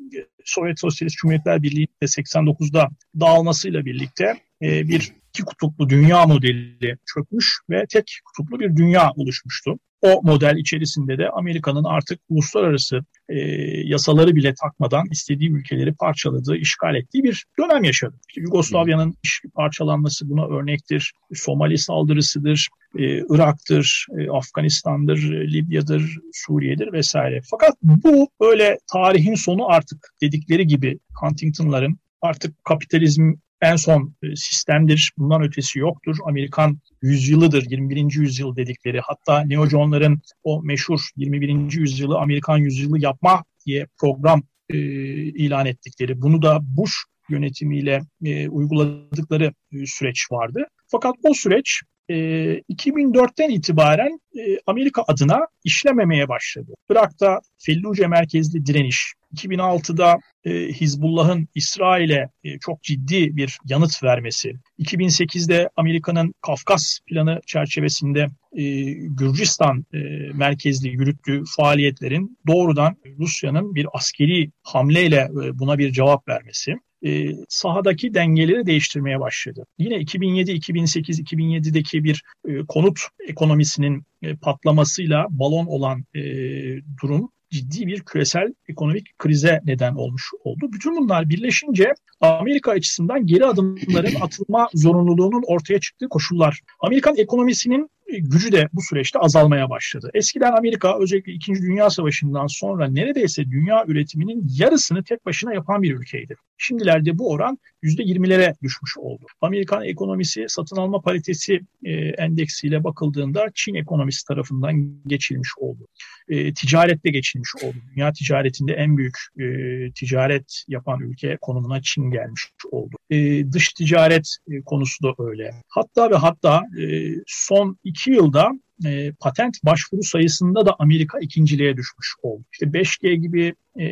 Sovyet Sosyalist Cumhuriyetler Birliği 89'da dağılmasıyla birlikte e, bir iki kutuplu dünya modeli çökmüş ve tek kutuplu bir dünya oluşmuştu. O model içerisinde de Amerika'nın artık uluslararası e, yasaları bile takmadan istediği ülkeleri parçaladığı, işgal ettiği bir dönem yaşadı. İşte Yugoslavya'nın parçalanması buna örnektir. Somali saldırısıdır, e, Irak'tır, e, Afganistan'dır, Libya'dır, Suriye'dir vesaire. Fakat bu böyle tarihin sonu artık dedikleri gibi Huntington'ların artık kapitalizm en son e, sistemdir. Bundan ötesi yoktur. Amerikan yüzyılıdır, 21. yüzyıl dedikleri. Hatta Neo John'ların o meşhur 21. yüzyılı Amerikan yüzyılı yapma diye program e, ilan ettikleri. Bunu da Bush yönetimiyle e, uyguladıkları e, süreç vardı. Fakat o süreç 2004'ten itibaren Amerika adına işlememeye başladı. Irak'ta Felluce merkezli direniş, 2006'da e, Hizbullah'ın İsrail'e e, çok ciddi bir yanıt vermesi, 2008'de Amerika'nın Kafkas planı çerçevesinde e, Gürcistan e, merkezli yürüttüğü faaliyetlerin doğrudan Rusya'nın bir askeri hamleyle e, buna bir cevap vermesi, e, sahadaki dengeleri değiştirmeye başladı. Yine 2007, 2008, 2007'deki bir e, konut ekonomisinin e, patlamasıyla balon olan e, durum ciddi bir küresel ekonomik krize neden olmuş oldu. Bütün bunlar birleşince Amerika açısından geri adımların atılma zorunluluğunun ortaya çıktığı koşullar. Amerikan ekonomisinin gücü de bu süreçte azalmaya başladı. Eskiden Amerika özellikle 2. Dünya Savaşı'ndan sonra neredeyse dünya üretiminin yarısını tek başına yapan bir ülkeydi. Şimdilerde bu oran %20'lere düşmüş oldu. Amerikan ekonomisi satın alma paritesi e, endeksiyle bakıldığında Çin ekonomisi tarafından geçilmiş oldu. E, ticarette geçilmiş oldu. Dünya ticaretinde en büyük e, ticaret yapan ülke konumuna Çin gelmiş oldu. E, dış ticaret e, konusu da öyle. Hatta ve hatta e, son iki yılda e, patent başvuru sayısında da Amerika ikinciliğe düşmüş oldu. İşte 5G gibi, e,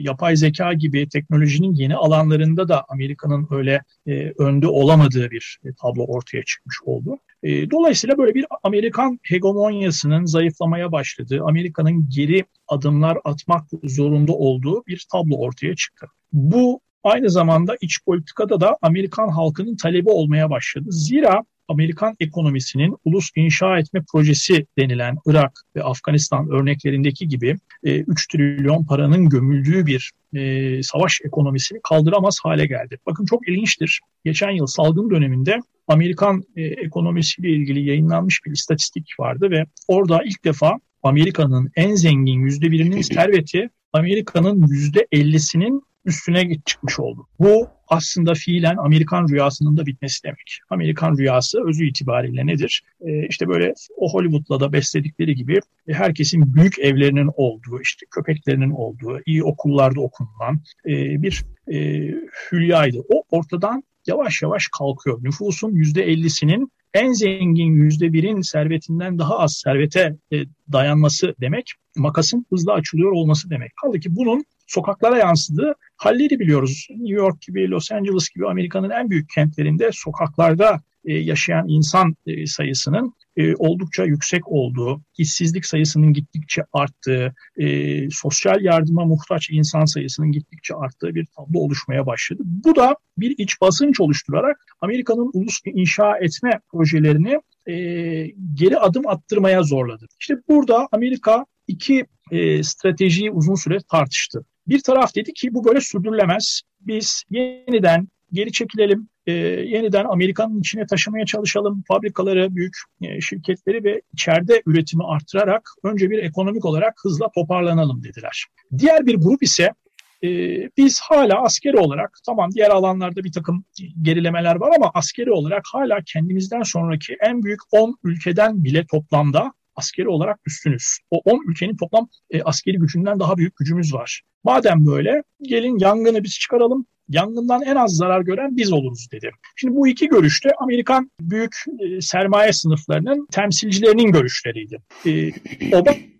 yapay zeka gibi teknolojinin yeni alanlarında da Amerika'nın öyle e, önde olamadığı bir e, tablo ortaya çıkmış oldu. E, dolayısıyla böyle bir Amerikan hegemonyasının zayıflamaya başladığı, Amerika'nın geri adımlar atmak zorunda olduğu bir tablo ortaya çıktı. Bu aynı zamanda iç politikada da Amerikan halkının talebi olmaya başladı. Zira Amerikan ekonomisinin ulus inşa etme projesi denilen Irak ve Afganistan örneklerindeki gibi 3 e, trilyon paranın gömüldüğü bir e, savaş ekonomisini kaldıramaz hale geldi. Bakın çok ilginçtir. Geçen yıl salgın döneminde Amerikan e, ekonomisiyle ilgili yayınlanmış bir istatistik vardı ve orada ilk defa Amerika'nın en zengin yüzde birinin serveti Amerika'nın yüzde ellisinin üstüne çıkmış oldu. Bu aslında fiilen Amerikan rüyasının da bitmesi demek. Amerikan rüyası özü itibariyle nedir? Ee, işte böyle o Hollywood'la da besledikleri gibi e, herkesin büyük evlerinin olduğu, işte köpeklerinin olduğu, iyi okullarda okunulan e, bir e, hülyaydı. O ortadan yavaş yavaş kalkıyor. Nüfusun %50'sinin en zengin yüzde birin servetinden daha az servete e, dayanması demek, makasın hızla açılıyor olması demek. Kaldı ki bunun sokaklara yansıdığı halleri biliyoruz. New York gibi, Los Angeles gibi Amerika'nın en büyük kentlerinde sokaklarda e, yaşayan insan e, sayısının e, oldukça yüksek olduğu, işsizlik sayısının gittikçe arttığı, sosyal yardıma muhtaç insan sayısının gittikçe arttığı bir tablo oluşmaya başladı. Bu da bir iç basınç oluşturarak Amerika'nın ulus inşa etme projelerini geri adım attırmaya zorladı. İşte burada Amerika iki stratejiyi uzun süre tartıştı. Bir taraf dedi ki bu böyle sürdürülemez. Biz yeniden geri çekilelim, e, yeniden Amerika'nın içine taşımaya çalışalım. Fabrikaları, büyük e, şirketleri ve içeride üretimi artırarak önce bir ekonomik olarak hızla toparlanalım dediler. Diğer bir grup ise e, biz hala askeri olarak tamam diğer alanlarda bir takım gerilemeler var ama askeri olarak hala kendimizden sonraki en büyük 10 ülkeden bile toplamda askeri olarak üstünüz. O 10 ülkenin toplam e, askeri gücünden daha büyük gücümüz var. Madem böyle gelin yangını biz çıkaralım. Yangından en az zarar gören biz oluruz dedi. Şimdi bu iki görüşte Amerikan büyük e, sermaye sınıflarının temsilcilerinin görüşleriydi. E,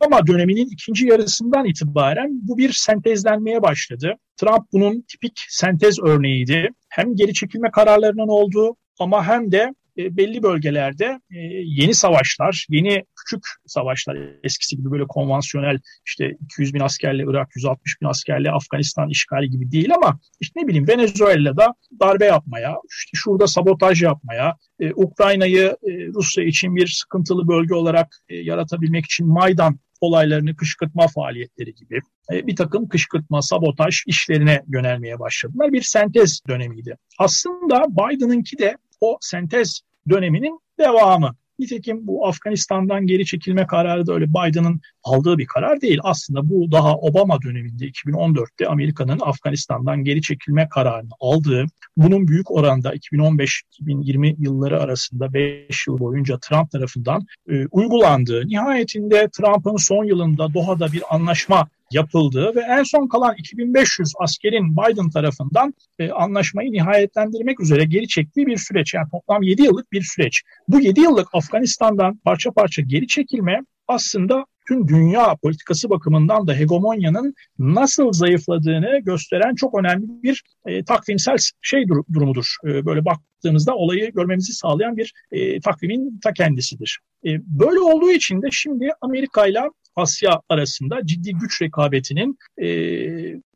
Obama döneminin ikinci yarısından itibaren bu bir sentezlenmeye başladı. Trump bunun tipik sentez örneğiydi. Hem geri çekilme kararlarının olduğu ama hem de e, belli bölgelerde e, yeni savaşlar, yeni küçük savaşlar eskisi gibi böyle konvansiyonel işte 200 bin askerle Irak, 160 bin askerle Afganistan işgali gibi değil ama işte ne bileyim Venezuela'da darbe yapmaya, işte şurada sabotaj yapmaya, e, Ukrayna'yı Rusya için bir sıkıntılı bölge olarak yaratabilmek için Maydan olaylarını kışkırtma faaliyetleri gibi bir takım kışkırtma, sabotaj işlerine yönelmeye başladılar. Bir sentez dönemiydi. Aslında Biden'ınki de o sentez döneminin devamı. Nitekim bu Afganistan'dan geri çekilme kararı da öyle Biden'ın aldığı bir karar değil. Aslında bu daha Obama döneminde 2014'te Amerika'nın Afganistan'dan geri çekilme kararını aldığı, bunun büyük oranda 2015-2020 yılları arasında 5 yıl boyunca Trump tarafından e, uygulandığı, nihayetinde Trump'ın son yılında Doha'da bir anlaşma yapıldığı ve en son kalan 2500 askerin Biden tarafından e, anlaşmayı nihayetlendirmek üzere geri çektiği bir süreç. Yani toplam 7 yıllık bir süreç. Bu 7 yıllık Afganistan'dan parça parça geri çekilme aslında tüm dünya politikası bakımından da hegemonyanın nasıl zayıfladığını gösteren çok önemli bir e, takvimsel şey dur- durumudur. E, böyle baktığımızda olayı görmemizi sağlayan bir e, takvimin ta kendisidir. E, böyle olduğu için de şimdi Amerika ile Asya arasında ciddi güç rekabetinin e,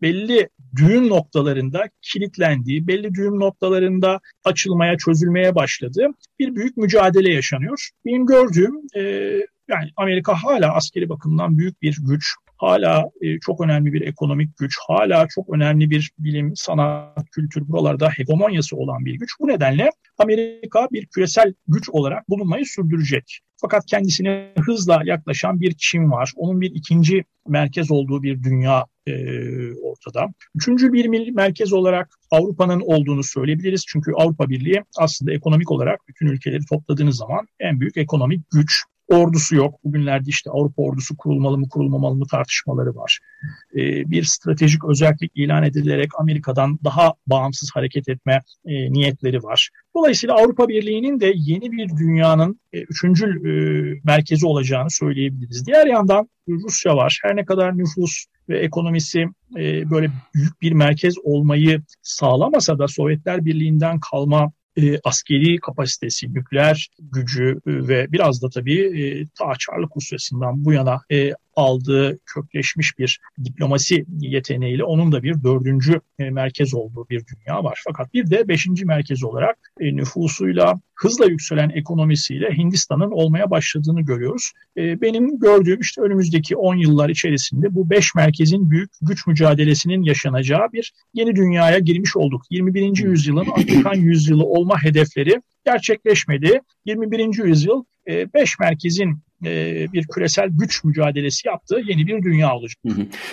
belli düğüm noktalarında kilitlendiği, belli düğüm noktalarında açılmaya, çözülmeye başladığı bir büyük mücadele yaşanıyor. Benim gördüğüm e, yani Amerika hala askeri bakımdan büyük bir güç, hala e, çok önemli bir ekonomik güç, hala çok önemli bir bilim, sanat, kültür buralarda hegemonyası olan bir güç. Bu nedenle Amerika bir küresel güç olarak bulunmayı sürdürecek. Fakat kendisine hızla yaklaşan bir Çin var. Onun bir ikinci merkez olduğu bir dünya e, ortada. Üçüncü bir merkez olarak Avrupa'nın olduğunu söyleyebiliriz. Çünkü Avrupa Birliği aslında ekonomik olarak bütün ülkeleri topladığınız zaman en büyük ekonomik güç ordusu yok. Bugünlerde işte Avrupa ordusu kurulmalı mı kurulmamalı mı tartışmaları var. Ee, bir stratejik özellik ilan edilerek Amerika'dan daha bağımsız hareket etme e, niyetleri var. Dolayısıyla Avrupa Birliği'nin de yeni bir dünyanın e, üçüncül e, merkezi olacağını söyleyebiliriz. Diğer yandan Rusya var. Her ne kadar nüfus ve ekonomisi e, böyle büyük bir merkez olmayı sağlamasa da Sovyetler Birliği'nden kalma e, askeri kapasitesi, nükleer gücü e, ve biraz da tabii e, ta Rusyası'ndan bu yana e, aldığı kökleşmiş bir diplomasi yeteneğiyle onun da bir dördüncü e, merkez olduğu bir dünya var. Fakat bir de beşinci merkez olarak e, nüfusuyla hızla yükselen ekonomisiyle Hindistan'ın olmaya başladığını görüyoruz. E, benim gördüğüm işte önümüzdeki 10 yıllar içerisinde bu beş merkezin büyük güç mücadelesinin yaşanacağı bir yeni dünyaya girmiş olduk. 21. yüzyılın Afrikan yüzyılı olma hedefleri gerçekleşmedi. 21. yüzyıl 5 merkezin e, bir küresel güç mücadelesi yaptığı yeni bir dünya olacak.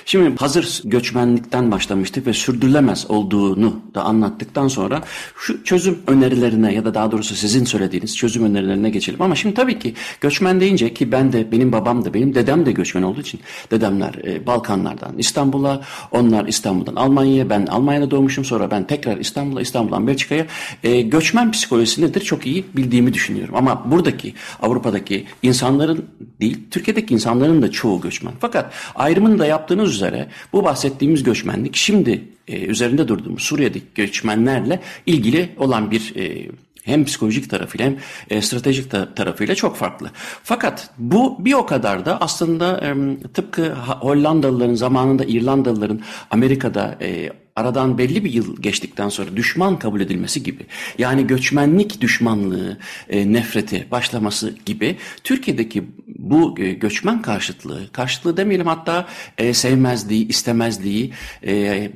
Şimdi hazır göçmenlikten başlamıştık ve sürdürülemez olduğunu da anlattıktan sonra şu çözüm önerilerine ya da daha doğrusu sizin söylediğiniz çözüm önerilerine geçelim. Ama şimdi tabii ki göçmen deyince ki ben de benim babam da benim dedem de göçmen olduğu için dedemler e, Balkanlardan İstanbul'a onlar İstanbul'dan Almanya'ya ben Almanya'da doğmuşum sonra ben tekrar İstanbul'a İstanbul'dan Belçika'ya e, göçmen psikolojisi nedir çok iyi bildiğimi düşünüyorum. Ama buradaki Avrupa'daki insanların değil, Türkiye'deki insanların da çoğu göçmen. Fakat ayrımını da yaptığınız üzere bu bahsettiğimiz göçmenlik şimdi e, üzerinde durduğumuz Suriye'deki göçmenlerle ilgili olan bir e, hem psikolojik tarafıyla hem e, stratejik tarafıyla çok farklı. Fakat bu bir o kadar da aslında e, tıpkı Hollandalıların zamanında İrlandalıların Amerika'da e, aradan belli bir yıl geçtikten sonra düşman kabul edilmesi gibi yani göçmenlik düşmanlığı, e, nefreti başlaması gibi Türkiye'deki bu e, göçmen karşıtlığı, karşıtlığı demeyelim hatta e, sevmezliği, istemezliği e,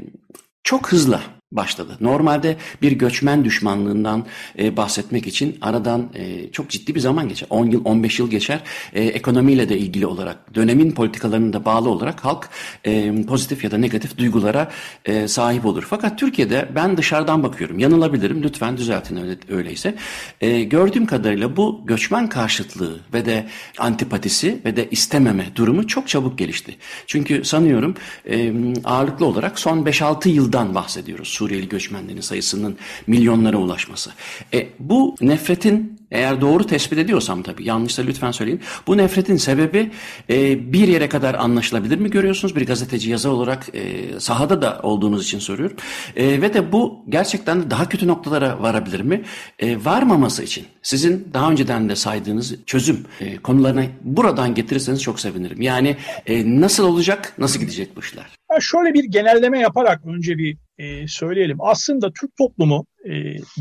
çok hızlı başladı. Normalde bir göçmen düşmanlığından e, bahsetmek için aradan e, çok ciddi bir zaman geçer. 10 yıl, 15 yıl geçer. E, ekonomiyle de ilgili olarak, dönemin politikalarına da bağlı olarak halk e, pozitif ya da negatif duygulara e, sahip olur. Fakat Türkiye'de ben dışarıdan bakıyorum. Yanılabilirim. Lütfen düzeltin öyle, öyleyse. E, gördüğüm kadarıyla bu göçmen karşıtlığı ve de antipatisi ve de istememe durumu çok çabuk gelişti. Çünkü sanıyorum e, ağırlıklı olarak son 5-6 yıldan bahsediyoruz. Suriyeli göçmenlerin sayısının milyonlara ulaşması. E, bu nefretin eğer doğru tespit ediyorsam tabii yanlışsa lütfen söyleyin. Bu nefretin sebebi e, bir yere kadar anlaşılabilir mi görüyorsunuz? Bir gazeteci yazar olarak e, sahada da olduğunuz için soruyorum. E, ve de bu gerçekten daha kötü noktalara varabilir mi? E, varmaması için sizin daha önceden de saydığınız çözüm e, konularına buradan getirirseniz çok sevinirim. Yani e, nasıl olacak, nasıl gidecek bu işler? Ya şöyle bir genelleme yaparak önce bir e, söyleyelim. Aslında Türk toplumu e,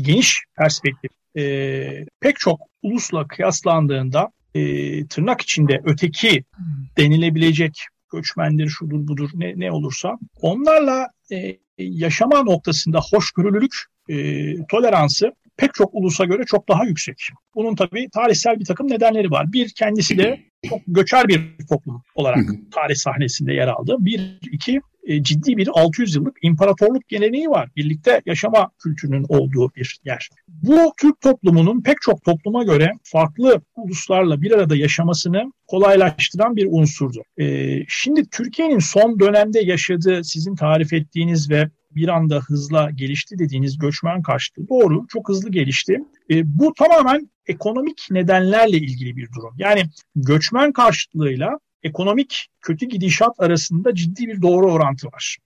geniş perspektif e, pek çok ulusla kıyaslandığında e, tırnak içinde öteki denilebilecek göçmendir, şudur budur ne, ne olursa onlarla e, yaşama noktasında hoşgörülülük, e, toleransı pek çok ulusa göre çok daha yüksek. Bunun tabii tarihsel bir takım nedenleri var. Bir, kendisi de çok göçer bir toplum olarak tarih sahnesinde yer aldı. Bir, iki, e, ciddi bir 600 yıllık imparatorluk geleneği var. Birlikte yaşama kültürünün olduğu bir yer. Bu Türk toplumunun pek çok topluma göre farklı uluslarla bir arada yaşamasını kolaylaştıran bir unsurdu. E, şimdi Türkiye'nin son dönemde yaşadığı sizin tarif ettiğiniz ve bir anda hızla gelişti dediğiniz göçmen karşıtı doğru çok hızlı gelişti. E, bu tamamen ekonomik nedenlerle ilgili bir durum. Yani göçmen karşıtlığıyla ekonomik kötü gidişat arasında ciddi bir doğru orantı var.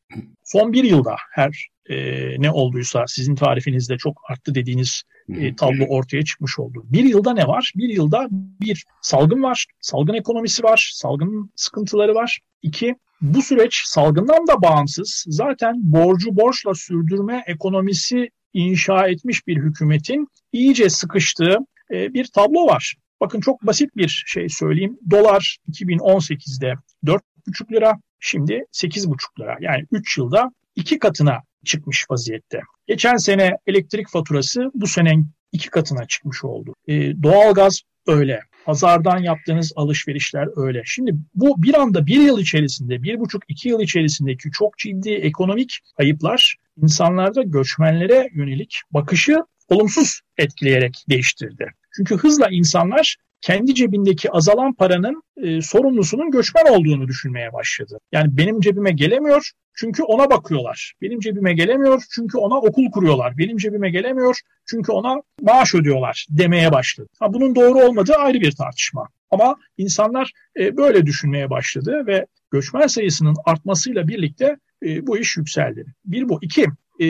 Son bir yılda her e, ne olduysa sizin tarifinizde çok arttı dediğiniz e, tablo ortaya çıkmış oldu. Bir yılda ne var? Bir yılda bir salgın var, salgın ekonomisi var, salgın sıkıntıları var. İki, bu süreç salgından da bağımsız zaten borcu borçla sürdürme ekonomisi inşa etmiş bir hükümetin iyice sıkıştığı e, bir tablo var. Bakın çok basit bir şey söyleyeyim. Dolar 2018'de 4,5 lira, şimdi 8,5 lira. Yani 3 yılda iki katına çıkmış vaziyette. Geçen sene elektrik faturası bu sene iki katına çıkmış oldu. E, doğalgaz öyle. Pazardan yaptığınız alışverişler öyle. Şimdi bu bir anda bir yıl içerisinde, bir buçuk iki yıl içerisindeki çok ciddi ekonomik ayıplar insanlarda göçmenlere yönelik bakışı olumsuz etkileyerek değiştirdi. Çünkü hızla insanlar kendi cebindeki azalan paranın e, sorumlusunun göçmen olduğunu düşünmeye başladı. Yani benim cebime gelemiyor çünkü ona bakıyorlar. Benim cebime gelemiyor çünkü ona okul kuruyorlar. Benim cebime gelemiyor çünkü ona maaş ödüyorlar demeye başladı. Ha, bunun doğru olmadığı ayrı bir tartışma. Ama insanlar e, böyle düşünmeye başladı ve göçmen sayısının artmasıyla birlikte e, bu iş yükseldi. Bir bu. iki e,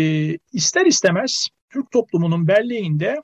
ister istemez Türk toplumunun belleğinde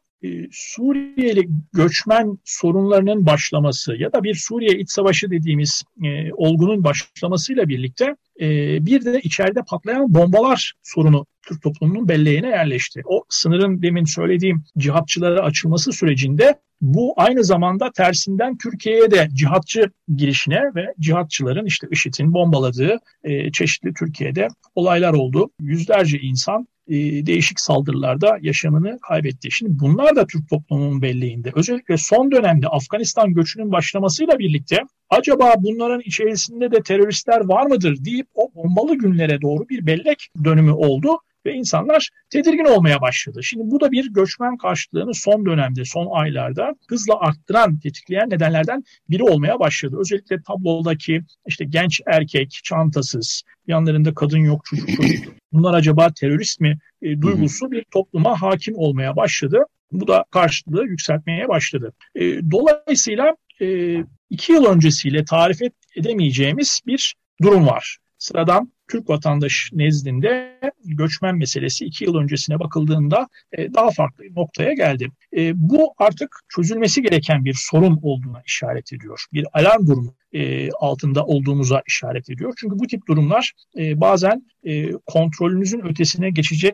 Suriyeli göçmen sorunlarının başlaması ya da bir Suriye iç savaşı dediğimiz e, olgunun başlamasıyla birlikte e, bir de içeride patlayan bombalar sorunu Türk toplumunun belleğine yerleşti. O sınırın demin söylediğim cihatçılara açılması sürecinde bu aynı zamanda tersinden Türkiye'ye de cihatçı girişine ve cihatçıların işte IŞİD'in bombaladığı e, çeşitli Türkiye'de olaylar oldu. Yüzlerce insan e, değişik saldırılarda yaşamını kaybetti. Şimdi bunlar da Türk toplumunun belleğinde. Özellikle son dönemde Afganistan göçünün başlamasıyla birlikte acaba bunların içerisinde de teröristler var mıdır deyip o bombalı günlere doğru bir bellek dönümü oldu ve insanlar tedirgin olmaya başladı. Şimdi bu da bir göçmen karşıtlığını son dönemde, son aylarda hızla arttıran, tetikleyen nedenlerden biri olmaya başladı. Özellikle tablodaki işte genç erkek, çantasız, yanlarında kadın yok, çocuk çocuk. Bunlar acaba terörist mi e, duygusu bir topluma hakim olmaya başladı. Bu da karşılığı yükseltmeye başladı. E, dolayısıyla e, iki yıl öncesiyle tarif edemeyeceğimiz bir durum var. Sıradan Türk vatandaş nezdinde göçmen meselesi iki yıl öncesine bakıldığında e, daha farklı bir noktaya geldi. E, bu artık çözülmesi gereken bir sorun olduğuna işaret ediyor. Bir alarm durumu e, altında olduğumuza işaret ediyor. Çünkü bu tip durumlar bazen kontrolünüzün ötesine geçecek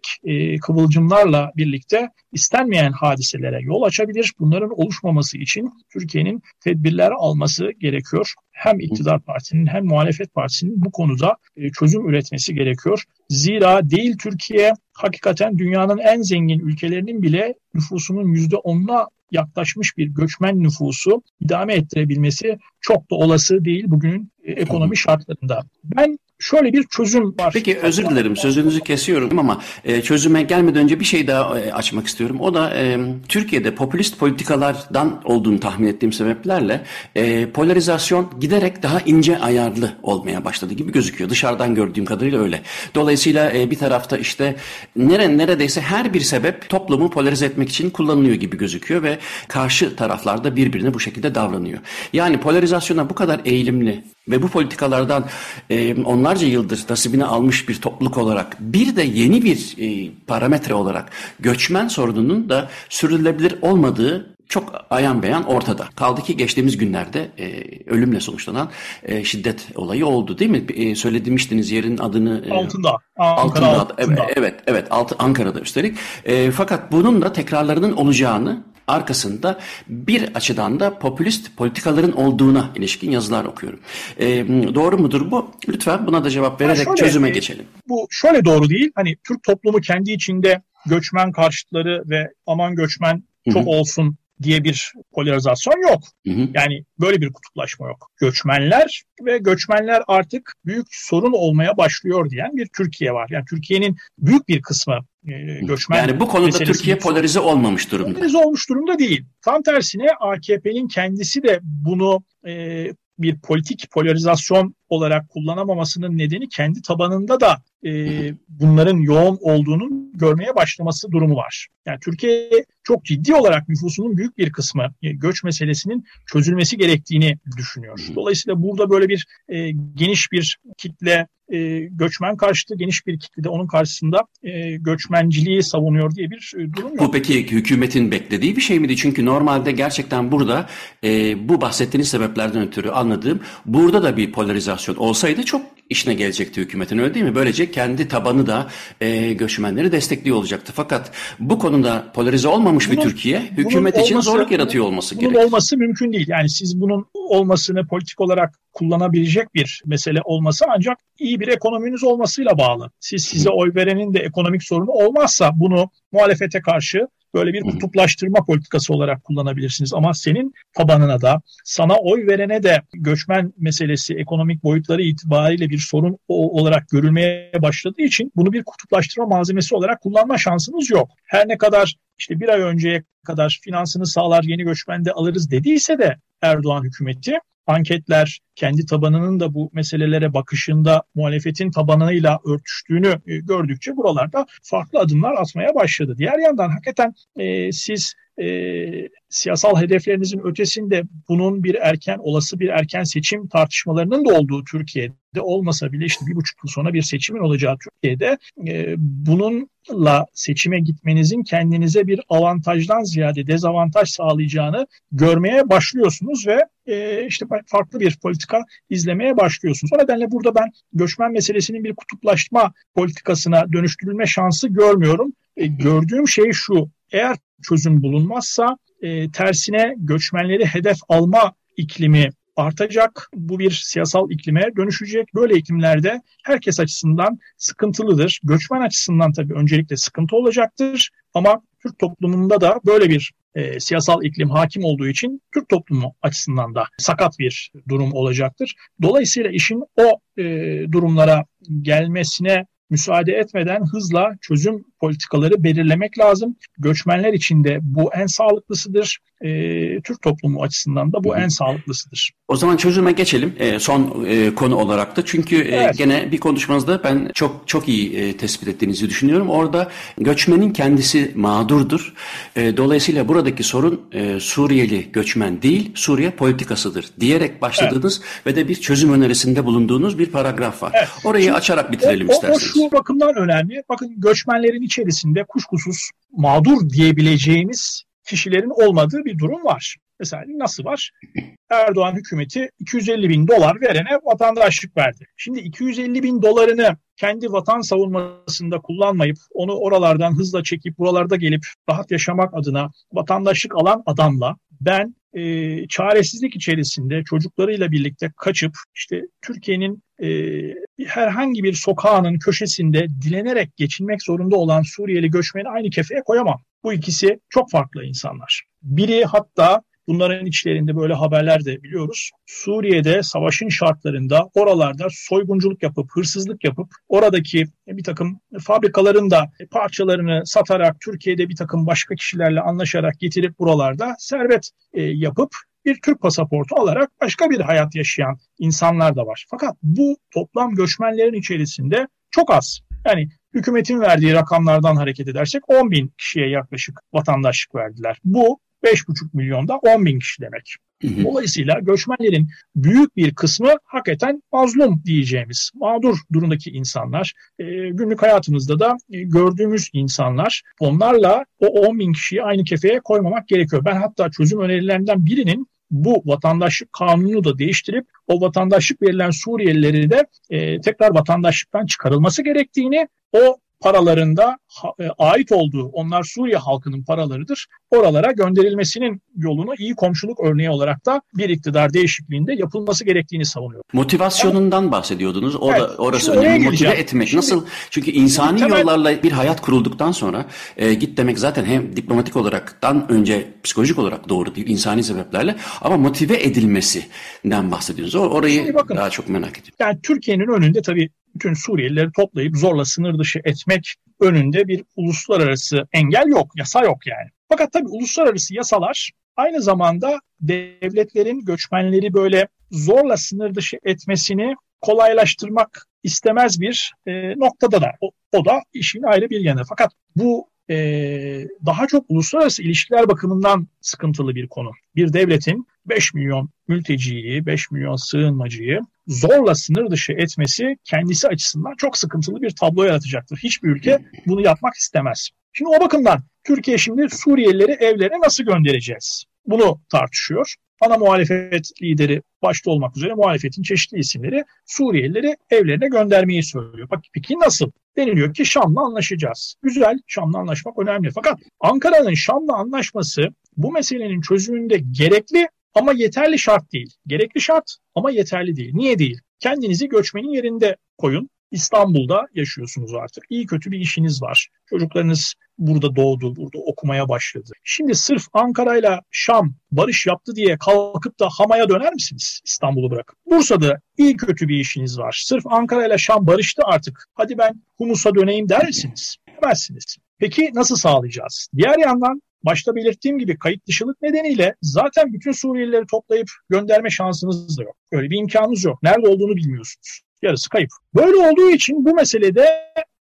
kıvılcımlarla birlikte istenmeyen hadiselere yol açabilir. Bunların oluşmaması için Türkiye'nin tedbirler alması gerekiyor. Hem iktidar partisinin hem muhalefet partisinin bu konuda çözüm üretmesi gerekiyor. Zira değil Türkiye hakikaten dünyanın en zengin ülkelerinin bile nüfusunun %10'una yaklaşmış bir göçmen nüfusu idame ettirebilmesi çok da olası değil bugünün e, ekonomi şartlarında. Ben şöyle bir çözüm var. Peki özür dilerim sözünüzü kesiyorum ama e, çözüme gelmeden önce bir şey daha e, açmak istiyorum. O da e, Türkiye'de popülist politikalardan olduğunu tahmin ettiğim sebeplerle e, polarizasyon giderek daha ince ayarlı olmaya başladı gibi gözüküyor. Dışarıdan gördüğüm kadarıyla öyle. Dolayısıyla bir tarafta işte nere, neredeyse her bir sebep toplumu polarize etmek için kullanılıyor gibi gözüküyor ve karşı taraflarda birbirine bu şekilde davranıyor. Yani polarizasyona bu kadar eğilimli ve bu politikalardan e, onlarca yıldır nasibini almış bir topluluk olarak bir de yeni bir e, parametre olarak göçmen sorununun da sürülebilir olmadığı çok ayan beyan ortada. Kaldı ki geçtiğimiz günlerde e, ölümle sonuçlanan e, şiddet olayı oldu değil mi? E, söylemiştiniz yerin adını. E, altında. Aa, altında. altında. Evet, evet, evet altı, Ankara'da üstelik. E, fakat bunun da tekrarlarının olacağını arkasında bir açıdan da popülist politikaların olduğuna ilişkin yazılar okuyorum. E, doğru mudur bu? Lütfen buna da cevap vererek şöyle, çözüme geçelim. Bu şöyle doğru değil. Hani Türk toplumu kendi içinde göçmen karşıtları ve aman göçmen çok Hı-hı. olsun diye bir polarizasyon yok. Hı hı. Yani böyle bir kutuplaşma yok. Göçmenler ve göçmenler artık büyük sorun olmaya başlıyor diyen bir Türkiye var. Yani Türkiye'nin büyük bir kısmı e, göçmen Yani bu konuda Türkiye polarize olmamış durumda. Polarize olmuş durumda değil. Tam tersine AKP'nin kendisi de bunu e, bir politik polarizasyon olarak kullanamamasının nedeni kendi tabanında da e, bunların yoğun olduğunu görmeye başlaması durumu var. Yani Türkiye çok ciddi olarak nüfusunun büyük bir kısmı e, göç meselesinin çözülmesi gerektiğini düşünüyor. Dolayısıyla burada böyle bir e, geniş bir kitle e, göçmen karşıtı geniş bir kitle de onun karşısında e, göçmenciliği savunuyor diye bir e, durum yok. Bu peki hükümetin beklediği bir şey miydi? Çünkü normalde gerçekten burada e, bu bahsettiğiniz sebeplerden ötürü anladığım burada da bir polarizasyon olsaydı çok işine gelecekti hükümetin öyle değil mi? Böylece kendi tabanı da e, göçmenleri destekliyor olacaktı. Fakat bu konuda polarize olmamış bunun, bir Türkiye hükümet için olması, zorluk yaratıyor olması bunun gerek. olması mümkün değil. Yani siz bunun olmasını politik olarak kullanabilecek bir mesele olması ancak iyi bir ekonominiz olmasıyla bağlı. Siz size oy verenin de ekonomik sorunu olmazsa bunu muhalefete karşı böyle bir kutuplaştırma politikası olarak kullanabilirsiniz. Ama senin tabanına da sana oy verene de göçmen meselesi ekonomik boyutları itibariyle bir sorun olarak görülmeye başladığı için bunu bir kutuplaştırma malzemesi olarak kullanma şansınız yok. Her ne kadar işte bir ay önceye kadar finansını sağlar yeni göçmen de alırız dediyse de Erdoğan hükümeti anketler kendi tabanının da bu meselelere bakışında muhalefetin tabanıyla örtüştüğünü e, gördükçe buralarda farklı adımlar atmaya başladı. Diğer yandan hakikaten e, siz e, siyasal hedeflerinizin ötesinde bunun bir erken olası bir erken seçim tartışmalarının da olduğu Türkiye'de olmasa bile işte bir buçuk yıl sonra bir seçimin olacağı Türkiye'de e, bununla seçime gitmenizin kendinize bir avantajdan ziyade dezavantaj sağlayacağını görmeye başlıyorsunuz ve e, işte farklı bir politika izlemeye başlıyorsunuz. O nedenle burada ben göçmen meselesinin bir kutuplaşma politikasına dönüştürülme şansı görmüyorum. E, gördüğüm şey şu, eğer çözüm bulunmazsa e, tersine göçmenleri hedef alma iklimi artacak. Bu bir siyasal iklime dönüşecek. Böyle iklimlerde herkes açısından sıkıntılıdır. Göçmen açısından tabii öncelikle sıkıntı olacaktır. Ama Türk toplumunda da böyle bir e, siyasal iklim hakim olduğu için Türk toplumu açısından da sakat bir durum olacaktır. Dolayısıyla işin o e, durumlara gelmesine müsaade etmeden hızla çözüm politikaları belirlemek lazım. Göçmenler için de bu en sağlıklısıdır. E, Türk toplumu açısından da bu en sağlıklısıdır. O zaman çözüme geçelim e, son e, konu olarak da. Çünkü e, evet. gene bir konuşmanızda ben çok çok iyi e, tespit ettiğinizi düşünüyorum. Orada göçmenin kendisi mağdurdur. E, dolayısıyla buradaki sorun e, Suriyeli göçmen değil, Suriye politikasıdır diyerek başladığınız evet. ve de bir çözüm önerisinde bulunduğunuz bir paragraf var. Evet. Orayı Şimdi, açarak bitirelim o, isterseniz. O şu bakımdan önemli. Bakın göçmenlerin içerisinde kuşkusuz mağdur diyebileceğimiz kişilerin olmadığı bir durum var. Mesela nasıl var? Erdoğan hükümeti 250 bin dolar verene vatandaşlık verdi. Şimdi 250 bin dolarını kendi vatan savunmasında kullanmayıp onu oralardan hızla çekip buralarda gelip rahat yaşamak adına vatandaşlık alan adamla ben e, çaresizlik içerisinde çocuklarıyla birlikte kaçıp işte Türkiye'nin e, herhangi bir sokağının köşesinde dilenerek geçinmek zorunda olan Suriyeli göçmeni aynı kefeye koyamam. Bu ikisi çok farklı insanlar. Biri hatta Bunların içlerinde böyle haberler de biliyoruz. Suriye'de savaşın şartlarında oralarda soygunculuk yapıp, hırsızlık yapıp oradaki bir takım fabrikaların da parçalarını satarak Türkiye'de bir takım başka kişilerle anlaşarak getirip buralarda servet e, yapıp bir Türk pasaportu alarak başka bir hayat yaşayan insanlar da var. Fakat bu toplam göçmenlerin içerisinde çok az. Yani hükümetin verdiği rakamlardan hareket edersek 10 bin kişiye yaklaşık vatandaşlık verdiler. Bu 5,5 milyonda 10 bin kişi demek. Dolayısıyla göçmenlerin büyük bir kısmı hakikaten mazlum diyeceğimiz mağdur durumdaki insanlar. E, günlük hayatımızda da e, gördüğümüz insanlar. Onlarla o 10 bin kişiyi aynı kefeye koymamak gerekiyor. Ben hatta çözüm önerilerinden birinin bu vatandaşlık kanunu da değiştirip o vatandaşlık verilen Suriyelileri de e, tekrar vatandaşlıktan çıkarılması gerektiğini, o paralarında e, ait olduğu, onlar Suriye halkının paralarıdır. Oralara gönderilmesinin yolunu iyi komşuluk örneği olarak da bir iktidar değişikliğinde yapılması gerektiğini savunuyor. Motivasyonundan bahsediyordunuz. O evet, orası önemli. Motive etmek. Şimdi, Nasıl? Çünkü insani temel... yollarla bir hayat kurulduktan sonra e, git demek zaten hem diplomatik olaraktan önce psikolojik olarak doğru değil, insani sebeplerle ama motive edilmesinden bahsediyoruz. Orayı bakın, daha çok merak ediyorum. Yani Türkiye'nin önünde tabii bütün Suriyelileri toplayıp zorla sınır dışı etmek önünde bir uluslararası engel yok, yasa yok yani. Fakat tabii uluslararası yasalar aynı zamanda devletlerin göçmenleri böyle zorla sınır dışı etmesini kolaylaştırmak istemez bir e, noktada da. O, o da işin ayrı bir yanı. Fakat bu e, daha çok uluslararası ilişkiler bakımından sıkıntılı bir konu. Bir devletin 5 milyon mülteciyi, 5 milyon sığınmacıyı zorla sınır dışı etmesi kendisi açısından çok sıkıntılı bir tablo yaratacaktır. Hiçbir ülke bunu yapmak istemez. Şimdi o bakımdan Türkiye şimdi Suriyelileri evlerine nasıl göndereceğiz? Bunu tartışıyor. Ana muhalefet lideri başta olmak üzere muhalefetin çeşitli isimleri Suriyelileri evlerine göndermeyi söylüyor. Bak peki nasıl? Deniliyor ki Şam'la anlaşacağız. Güzel, Şam'la anlaşmak önemli. Fakat Ankara'nın Şam'la anlaşması bu meselenin çözümünde gerekli ama yeterli şart değil. Gerekli şart ama yeterli değil. Niye değil? Kendinizi göçmenin yerinde koyun. İstanbul'da yaşıyorsunuz artık. İyi kötü bir işiniz var. Çocuklarınız burada doğdu, burada okumaya başladı. Şimdi sırf Ankara ile Şam barış yaptı diye kalkıp da Hama'ya döner misiniz İstanbul'u bırakıp? Bursa'da iyi kötü bir işiniz var. Sırf Ankara ile Şam barıştı artık. Hadi ben Humus'a döneyim der misiniz? Demezsiniz. Peki nasıl sağlayacağız? Diğer yandan başta belirttiğim gibi kayıt dışılık nedeniyle zaten bütün Suriyelileri toplayıp gönderme şansınız da yok. Öyle bir imkanınız yok. Nerede olduğunu bilmiyorsunuz. Yarısı kayıp. Böyle olduğu için bu meselede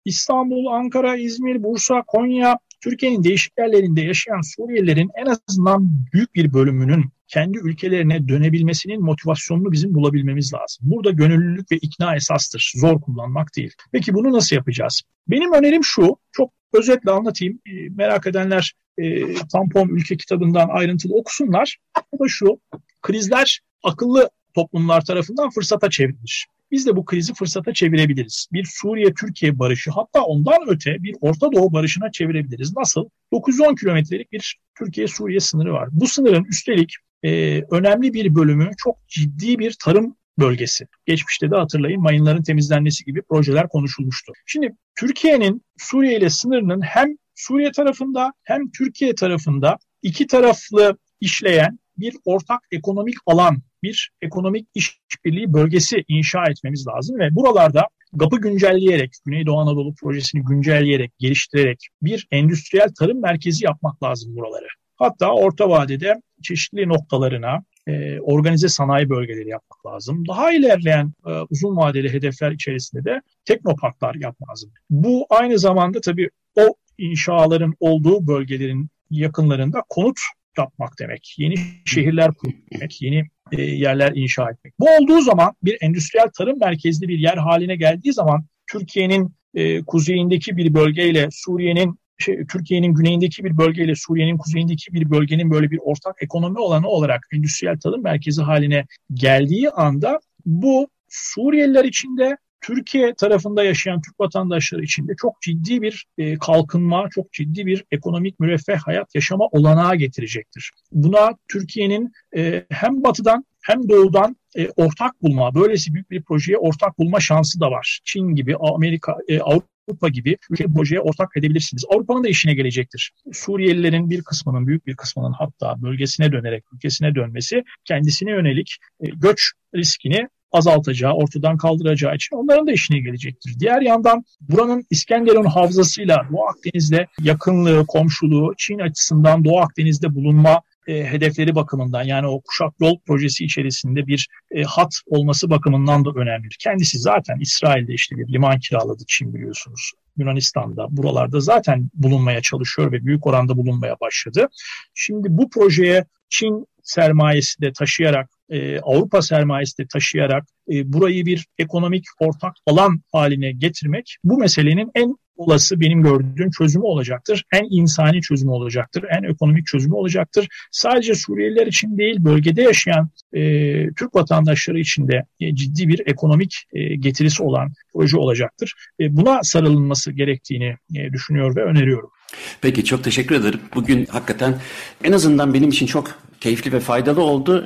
İstanbul, Ankara, İzmir, Bursa, Konya, Türkiye'nin değişik yerlerinde yaşayan Suriyelilerin en azından büyük bir bölümünün kendi ülkelerine dönebilmesinin motivasyonunu bizim bulabilmemiz lazım. Burada gönüllülük ve ikna esastır. Zor kullanmak değil. Peki bunu nasıl yapacağız? Benim önerim şu, çok özetle anlatayım. E, merak edenler e, Tampon Ülke kitabından ayrıntılı okusunlar. O da şu, krizler akıllı toplumlar tarafından fırsata çevrilir. Biz de bu krizi fırsata çevirebiliriz. Bir Suriye-Türkiye barışı hatta ondan öte bir Orta Doğu barışına çevirebiliriz. Nasıl? 910 kilometrelik bir Türkiye-Suriye sınırı var. Bu sınırın üstelik e, önemli bir bölümü çok ciddi bir tarım bölgesi. Geçmişte de hatırlayın mayınların temizlenmesi gibi projeler konuşulmuştu. Şimdi Türkiye'nin Suriye ile sınırının hem Suriye tarafında hem Türkiye tarafında iki taraflı işleyen bir ortak ekonomik alan, bir ekonomik işbirliği bölgesi inşa etmemiz lazım ve buralarda GAP'ı güncelleyerek, Güneydoğu Anadolu projesini güncelleyerek, geliştirerek bir endüstriyel tarım merkezi yapmak lazım buraları. Hatta orta vadede çeşitli noktalarına e, organize sanayi bölgeleri yapmak lazım. Daha ilerleyen e, uzun vadeli hedefler içerisinde de teknoparklar yapmak lazım. Bu aynı zamanda tabii o inşaların olduğu bölgelerin yakınlarında konut yapmak demek. Yeni şehirler kurmak, yeni e, yerler inşa etmek. Bu olduğu zaman bir endüstriyel tarım merkezli bir yer haline geldiği zaman Türkiye'nin e, kuzeyindeki bir bölgeyle Suriye'nin şey, Türkiye'nin güneyindeki bir bölgeyle Suriye'nin kuzeyindeki bir bölgenin böyle bir ortak ekonomi olanı olarak endüstriyel tarım merkezi haline geldiği anda bu Suriyeliler içinde Türkiye tarafında yaşayan Türk vatandaşları için de çok ciddi bir e, kalkınma, çok ciddi bir ekonomik müreffeh hayat yaşama olanağı getirecektir. Buna Türkiye'nin e, hem batıdan hem doğudan e, ortak bulma, böylesi büyük bir projeye ortak bulma şansı da var. Çin gibi, Amerika, e, Avrupa gibi ülke projeye ortak edebilirsiniz. Avrupa'nın da işine gelecektir. Suriyelilerin bir kısmının, büyük bir kısmının hatta bölgesine dönerek ülkesine dönmesi kendisine yönelik e, göç riskini azaltacağı, ortadan kaldıracağı için onların da işine gelecektir. Diğer yandan buranın İskenderun havzasıyla Doğu Akdeniz'le yakınlığı, komşuluğu, Çin açısından Doğu Akdeniz'de bulunma e, hedefleri bakımından yani o kuşak yol projesi içerisinde bir e, hat olması bakımından da önemlidir. Kendisi zaten İsrail'de işte bir liman kiraladı Çin biliyorsunuz. Yunanistan'da buralarda zaten bulunmaya çalışıyor ve büyük oranda bulunmaya başladı. Şimdi bu projeye Çin sermayesi de taşıyarak e, Avrupa sermayesi de taşıyarak e, burayı bir ekonomik ortak alan haline getirmek bu meselenin en olası benim gördüğüm çözümü olacaktır. En insani çözümü olacaktır. En ekonomik çözümü olacaktır. Sadece Suriyeliler için değil bölgede yaşayan e, Türk vatandaşları için de e, ciddi bir ekonomik e, getirisi olan proje olacaktır. E, buna sarılınması gerektiğini e, düşünüyor ve öneriyorum. Peki çok teşekkür ederim. Bugün hakikaten en azından benim için çok keyifli ve faydalı oldu.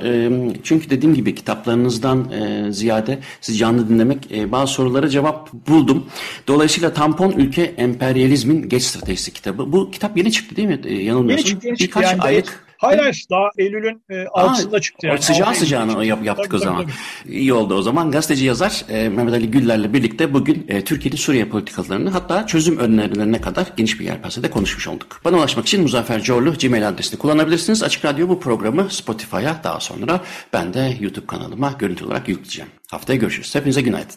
Çünkü dediğim gibi kitaplarınızdan ziyade sizi canlı dinlemek bazı sorulara cevap buldum. Dolayısıyla Tampon Ülke Emperyalizmin Geç Stratejisi kitabı. Bu kitap yeni çıktı değil mi? Yanılmıyorsun. Yeni çıktı. Yeni çıktı. Birkaç yani aylık Hayır hayır daha Eylül'ün e, 6'sında çıktı. Yani. Sıcağı sıcağına yap, yaptık tabii, o zaman. Tabii, tabii. İyi oldu o zaman. Gazeteci yazar e, Mehmet Ali Güller'le birlikte bugün e, Türkiye'nin Suriye politikalarını hatta çözüm önerilerine kadar geniş bir yelpazede konuşmuş olduk. Bana ulaşmak için Muzaffer Corlu Gmail adresini kullanabilirsiniz. Açık Radyo bu programı Spotify'a daha sonra ben de YouTube kanalıma görüntü olarak yükleyeceğim. Haftaya görüşürüz. Hepinize günaydın.